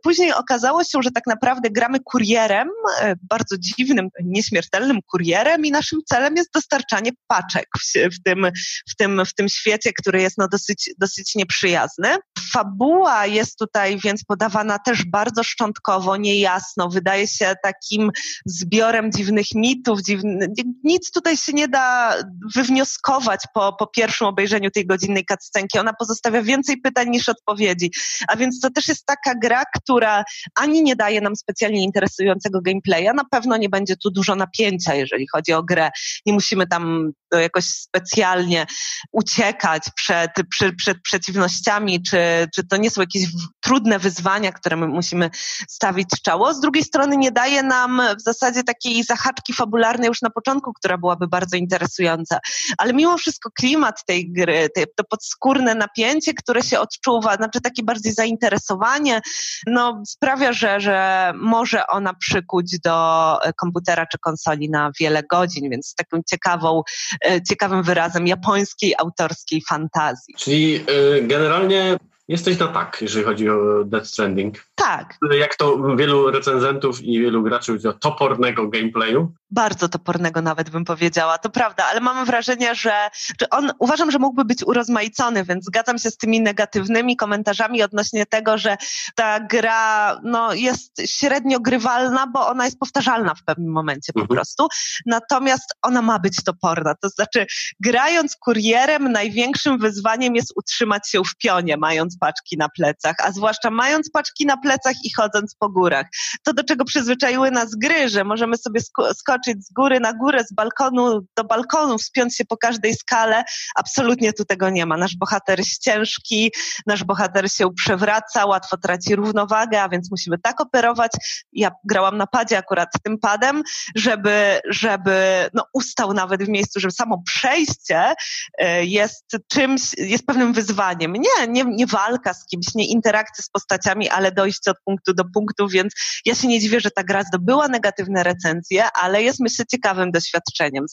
Później okazało się, że tak naprawdę gramy kurierem, e, bardzo dziwnym, nieśmiertelnym kurierem i naszym celem jest dostarczanie paczek w, w, tym, w, tym, w tym świecie, który jest no dosyć, dosyć nieprzyjazny. Fabuła jest tutaj więc podawana też bardzo szczątkowo, niejasno, wydaje się takim zbiorem dziwnych mitów, dziwny, nic tutaj się nie da wywnioskować po, po pierwszym obejrzeniu tej godzinnej cutscenki. Ona pozostawia więcej pytań niż odpowiedzi. A więc to też jest taka gra, która ani nie daje nam specjalnie interesującego gameplaya, na pewno nie będzie tu dużo napięcia, jeżeli chodzi o grę. Nie musimy tam jakoś specjalnie uciekać przed, przed, przed przeciwnościami, czy, czy to nie są jakieś trudne wyzwania, które my musimy stawić czoło. Z drugiej strony nie daje nam w zasadzie takiej zahaczki fabularnej już na początku, która byłaby bardzo interesująca. Ale mimo wszystko klimat tej gry, to podskórne napięcie, które się odczuwa, znaczy takie bardziej zainteresowanie, no sprawia, że, że może ona przykuć do komputera czy konsoli na wiele godzin, więc taką ciekawą E, ciekawym wyrazem japońskiej autorskiej fantazji. Czyli e, generalnie Jesteś na tak, jeżeli chodzi o Death Stranding. Tak. Jak to wielu recenzentów i wielu graczy mówi o topornego gameplayu. Bardzo topornego nawet bym powiedziała, to prawda, ale mam wrażenie, że, on uważam, że mógłby być urozmaicony, więc zgadzam się z tymi negatywnymi komentarzami odnośnie tego, że ta gra no, jest średnio grywalna, bo ona jest powtarzalna w pewnym momencie po mhm. prostu. Natomiast ona ma być toporna. To znaczy, grając kurierem, największym wyzwaniem jest utrzymać się w pionie, mając paczki na plecach, a zwłaszcza mając paczki na plecach i chodząc po górach. To, do czego przyzwyczaiły nas gry, że możemy sobie skoczyć z góry na górę, z balkonu do balkonu, wspiąć się po każdej skale, absolutnie tu tego nie ma. Nasz bohater jest ciężki, nasz bohater się przewraca, łatwo traci równowagę, a więc musimy tak operować. Ja grałam na padzie akurat tym padem, żeby, żeby no, ustał nawet w miejscu, żeby samo przejście e, jest czymś, jest pewnym wyzwaniem. Nie, nie, nie walka z kimś, nie interakcja z postaciami, ale dojście od punktu do punktu, więc ja się nie dziwię, że ta gra zdobyła negatywne recenzje, ale jest myślę ciekawym doświadczeniem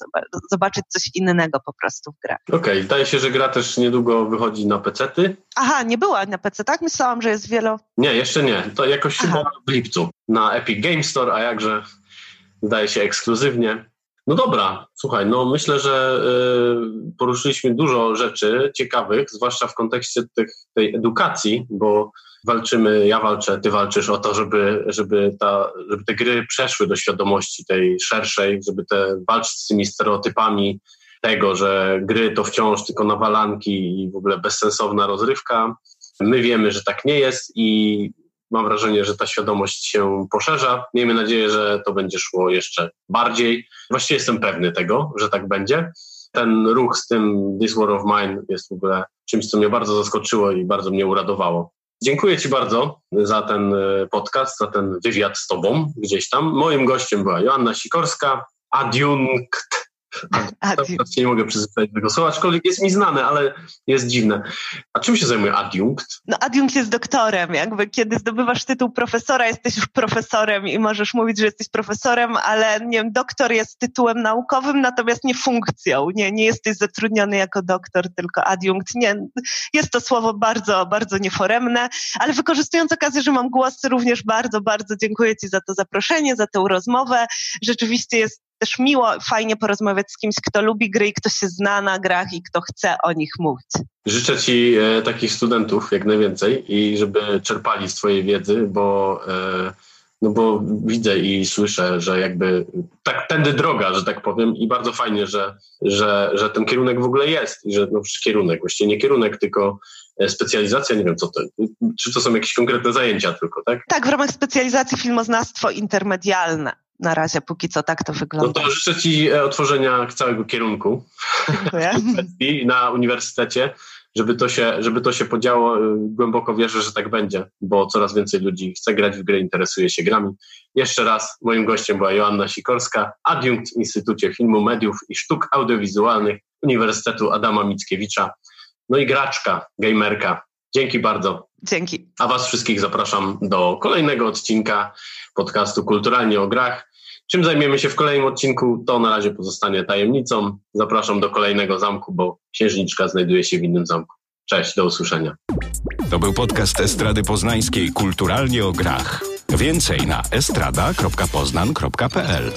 zobaczyć coś innego po prostu w grę. Okej, okay. zdaje się, że gra też niedługo wychodzi na pecety. Aha, nie była na PC, tak? Myślałam, że jest wielo... Nie, jeszcze nie. To jakoś Aha. chyba w lipcu na Epic Game Store, a jakże zdaje się ekskluzywnie. No dobra, słuchaj, no myślę, że y, poruszyliśmy dużo rzeczy ciekawych, zwłaszcza w kontekście tych, tej edukacji, bo walczymy, ja walczę, ty walczysz o to, żeby, żeby, ta, żeby te gry przeszły do świadomości tej szerszej, żeby te walczyć z tymi stereotypami tego, że gry to wciąż tylko nawalanki i w ogóle bezsensowna rozrywka. My wiemy, że tak nie jest i mam wrażenie, że ta świadomość się poszerza. Miejmy nadzieję, że to będzie szło jeszcze bardziej. Właściwie jestem pewny tego, że tak będzie. Ten ruch z tym This War of Mine jest w ogóle czymś, co mnie bardzo zaskoczyło i bardzo mnie uradowało. Dziękuję Ci bardzo za ten e, podcast, za ten wywiad z Tobą gdzieś tam. Moim gościem była Joanna Sikorska, adiunkt Teraz nie mogę przyzwyczaić tego słowa, aczkolwiek jest mi znane, ale jest dziwne. A czym się zajmuje adiunkt? No adiunkt jest doktorem. Jakby kiedy zdobywasz tytuł profesora, jesteś już profesorem i możesz mówić, że jesteś profesorem, ale nie wiem, doktor jest tytułem naukowym, natomiast nie funkcją. Nie, nie jesteś zatrudniony jako doktor, tylko adiunkt. Nie, jest to słowo bardzo, bardzo nieforemne, ale wykorzystując okazję, że mam głos, również bardzo, bardzo dziękuję Ci za to zaproszenie, za tę rozmowę. Rzeczywiście jest też miło, fajnie porozmawiać z kimś, kto lubi gry i kto się zna na grach i kto chce o nich mówić. Życzę Ci e, takich studentów jak najwięcej i żeby czerpali z Twojej wiedzy, bo, e, no bo widzę i słyszę, że jakby tak tędy droga, że tak powiem i bardzo fajnie, że, że, że ten kierunek w ogóle jest i że no kierunek, właściwie nie kierunek, tylko e, specjalizacja, nie wiem co to, czy to są jakieś konkretne zajęcia tylko, tak? Tak, w ramach specjalizacji filmoznawstwo intermedialne na razie póki co tak to wygląda. No to życzę Ci e, otworzenia całego kierunku na uniwersytecie, żeby to, się, żeby to się podziało. E, głęboko wierzę, że tak będzie, bo coraz więcej ludzi chce grać w gry, interesuje się grami. Jeszcze raz moim gościem była Joanna Sikorska, adiunkt w Instytucie Filmu, Mediów i Sztuk Audiowizualnych Uniwersytetu Adama Mickiewicza, no i graczka, gamerka. Dzięki bardzo. Dzięki. A Was wszystkich zapraszam do kolejnego odcinka podcastu Kulturalnie o Grach. Czym zajmiemy się w kolejnym odcinku, to na razie pozostanie tajemnicą. Zapraszam do kolejnego zamku, bo księżniczka znajduje się w innym zamku. Cześć, do usłyszenia. To był podcast Estrady Poznańskiej Kulturalnie o Grach. Więcej na estrada.poznan.pl